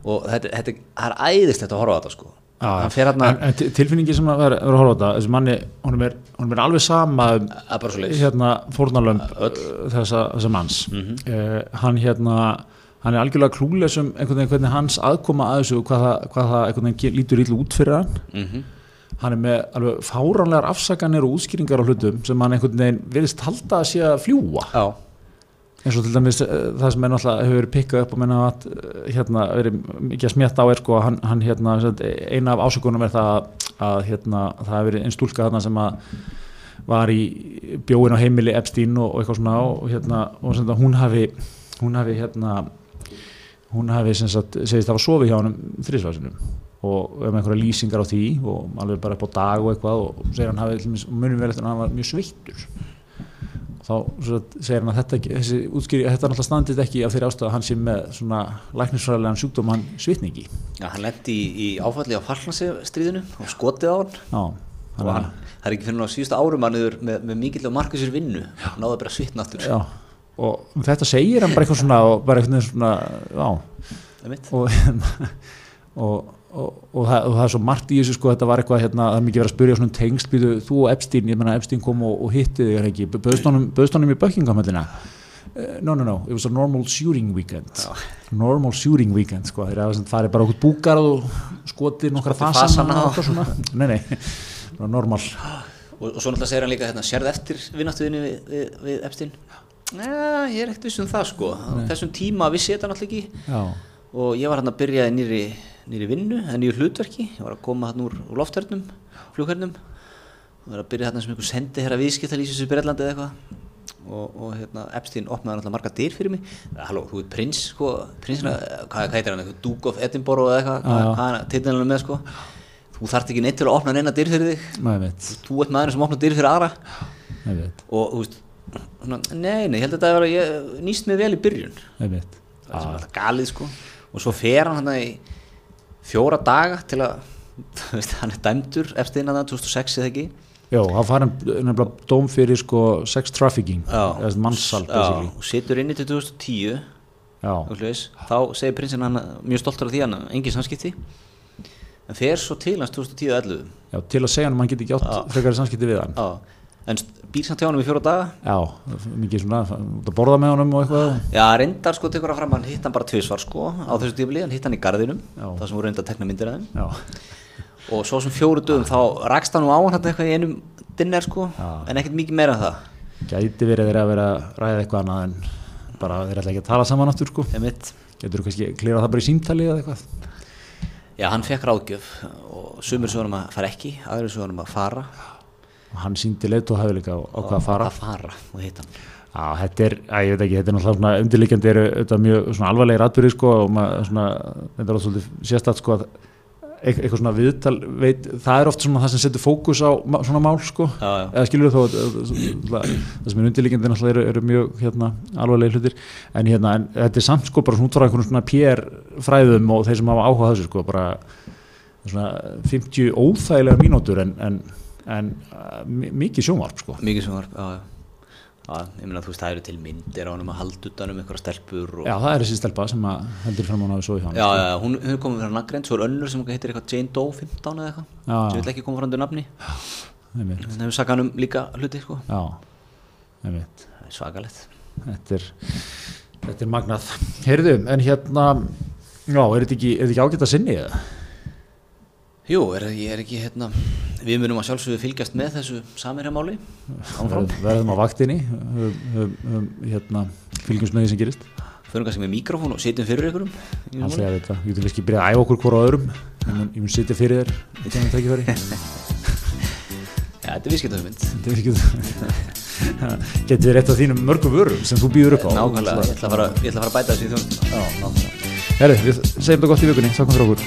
Og þetta, þetta það er æðislegt að horfa á þetta sko hann fer hérna en, en til- tilfinningi sem að vera, að horfa á þetta þessi manni, honum er, honum er alveg sama um hérna uh, þessa, þessa manns. Uh, hann hérna hann er algjörlega klúles um einhvern veginn hvernig hans aðkoma að þessu og hvað það, hvað það einhvern veginn lítur illa út fyrir hann. Mhm. hann er með alveg fáránlegar afsakanir og útskýringar á hlutum sem hann einhvern veginn vilist halda að sé að fljúa já, eins og til dæmis uh, það sem er náttúrulega hefur verið pikkað upp og menna að uh, hérna verið mikið að smjatta á er sko hann, hann hérna eina af ásökunum er það að, að hérna það hefur verið einn stúlka þarna sem að var í bjóin á heimili Epstein og, og eitthvað svona og hérna og sagt, hún hafi hún hafi hérna hún hafi sagt segist hafa sofið hjá hann þrísvarsinum og um einhverja lýsingar á því og alveg bara upp á dag og eitthvað og segir hann hafi munum vel eftir að hann var mjög sveittur þá segir hann að þetta, þessi útskýri, þetta er náttúrulega standið ekki af þeirri ástæðu að hann sé með svona læknisfræðilegan sjúkdóm hann svitningi já hann lendi í, í áfalli á Falklandsstríðinu og skotið á hann. Já, og þannig hann, það er ekki fyrir ná síðustu árum hann yfir með, með mikill og markvísir vinnu. Náða bara að svitna aftur. Já, og um þetta segir hann bara eitthvað svona og bara eitthvað svona já, og, og, og, og, það, og það er svo margt í þessu sko, þetta var eitthvað, hérna, það er mikið verið að spyrja svona tengsl, býtu, þú og Epstein, ég menna Epstein kom og, og hitti þig er ekki, bauðst honum, í Buckingham-höllina uh, no, no, no, it was a normal shooting weekend. Normal shooting weekend, sko, sem farið bara okkur búkar og á. eitthvað svona, nei, nei, normal. Og, svo náttúrulega segir hann líka hérna, sérð eftir vinnáttuðinni við, við, við Epstein? Nei, ég er ekkert viss um það sko. Á þessum tíma vissi þetta náttúrulega ekki. Já, og ég var hann að byrja í nýri, nýri vinnu eða nýju hlutverki, ég var að koma hann úr, úr lofthernum, flughernum og var að byrja hann sem einhver sendi hér að viðskiptalýsis í Breitlandi eða eitthvað. Og, og hérna, Epstein opnaði náttúrulega marga dyr fyrir mig. Halló, þú ert prins, sko prinsina, hvað, heitir hann, Duke of Edinburgh eða eitthvað, hvað, hvað hann titlinlega með sko? Þú þarft ekki neitt til að opna neina dyr fyrir þig. Veit, þú ert maður sem opna dyr fyrir aðra. Veit, og þú veist svona, nei, nei, ég held að þetta að vera ég nýst mig vel í byrjun. Veit. Það er sem alltaf galið sko. Og svo fer hann hann í fjóra daga til að hann er dæmdur eftir innan það 2006 eða ekki? Já, hann farin nefnilega dóm fyrir sko sex trafficking, eða mannsal og situr inni til 2010 Já, og svoleiðis. þá segir prinsinn hann mjög stoltur af því hann engin samskipti. En fer svo til hans 2010 og 11 já, til að segja hann að mann geti ekki átt Já. frekari samskipti við hann. Já, en býr samt hjá honum í fjóra daga Já, mikið svona, út að borða með honum og eitthvað. Já, reyndar sko tekur hann fram hann hitt hann bara tvisvar sko á þessu tífli, hann hitt hann í garðinum Já. það sem voru reyndar að tekna myndir af þeim Já, og svo sem fjóru dögum þá rakst hann nú á hann eitthvað í einum dinner sko Já. en ekkert mikið meira en það gæti verið þeirra að vera að ræða eitthvað annað en bara þeir ætla ekki að tala saman aftur sko. Getur þú kannski klirað það bara í símtali eða eitthvað? Já, hann fekk ráðgjöf og sumir hann að fara ekki svo hann að fara Og hann síndi leitt og hafði líka á, á hvað að fara. að fara og hitt hann Já, þetta er, að, ég veit ekki, þetta er náttúrulega svona undirliggjandi eru þetta mjög svona alvarlegir atbyrði sko og maður svona, þetta er svolítið sérstætt sko að eit- eitthvað svona viðtal veit, það er oft svona það sem setur fókus á svona mál sko Já, já. eða skilur að- að- það sem er undirliggjandi náttúrulega eru, eru mjög hérna alvarlegir hlutir en hérna, en þetta er samt sko bara svona út frá einhvern svona PR fræðum og þeir sem hafa áhuga á þessu sko bara svona 50 óþægilega mínútur en, en, en uh, mi- mikið sjónvarp sko. Mikið sem var já, ég meina þú veist það eru til myndir á hann að halda utan um einhverja stelpur og... Já, það er þessi stelpa sem að heldur fram á náðu svo í hann já, já, hún er komið fyrir naggreint svo er önnur sem heitir eitthvað Jane Doe 15 eða eitthvað sem vil ekki koma fram til nafni. Þannig hefur sakað hann um líka hluti sko. Já, er svakalegt. Þetta er, þetta er magnað. Heyrðu, en hérna, já, er þetta ekki, ekki ágætt að sinni eða? Jú, er, ég er ekki hérna við munum að sjálfsögðu fylgjast með þessu samirhjámáli Verðum á vaktinni, höfum, höfum, höfum, hérna, fylgjumst með því sem gerist. förum kannski með mikrofón og sitjum fyrir ykkurum Alltaf máli. að þetta, við getum kannski byrjað að æfa okkur hvora öðrum. Ég mun, ég mun sitja fyrir þér. Já, þetta er viðskiptahugmynd Þetta er ekki, getur verið eitt af þínum mörgum vörum sem þú býður upp á. Nákvæmlega, ég ætla að fara, ég að, bæta þessu í þjónum. Herðu, við segjum þetta gott í vikunni, takk fyrir okkur.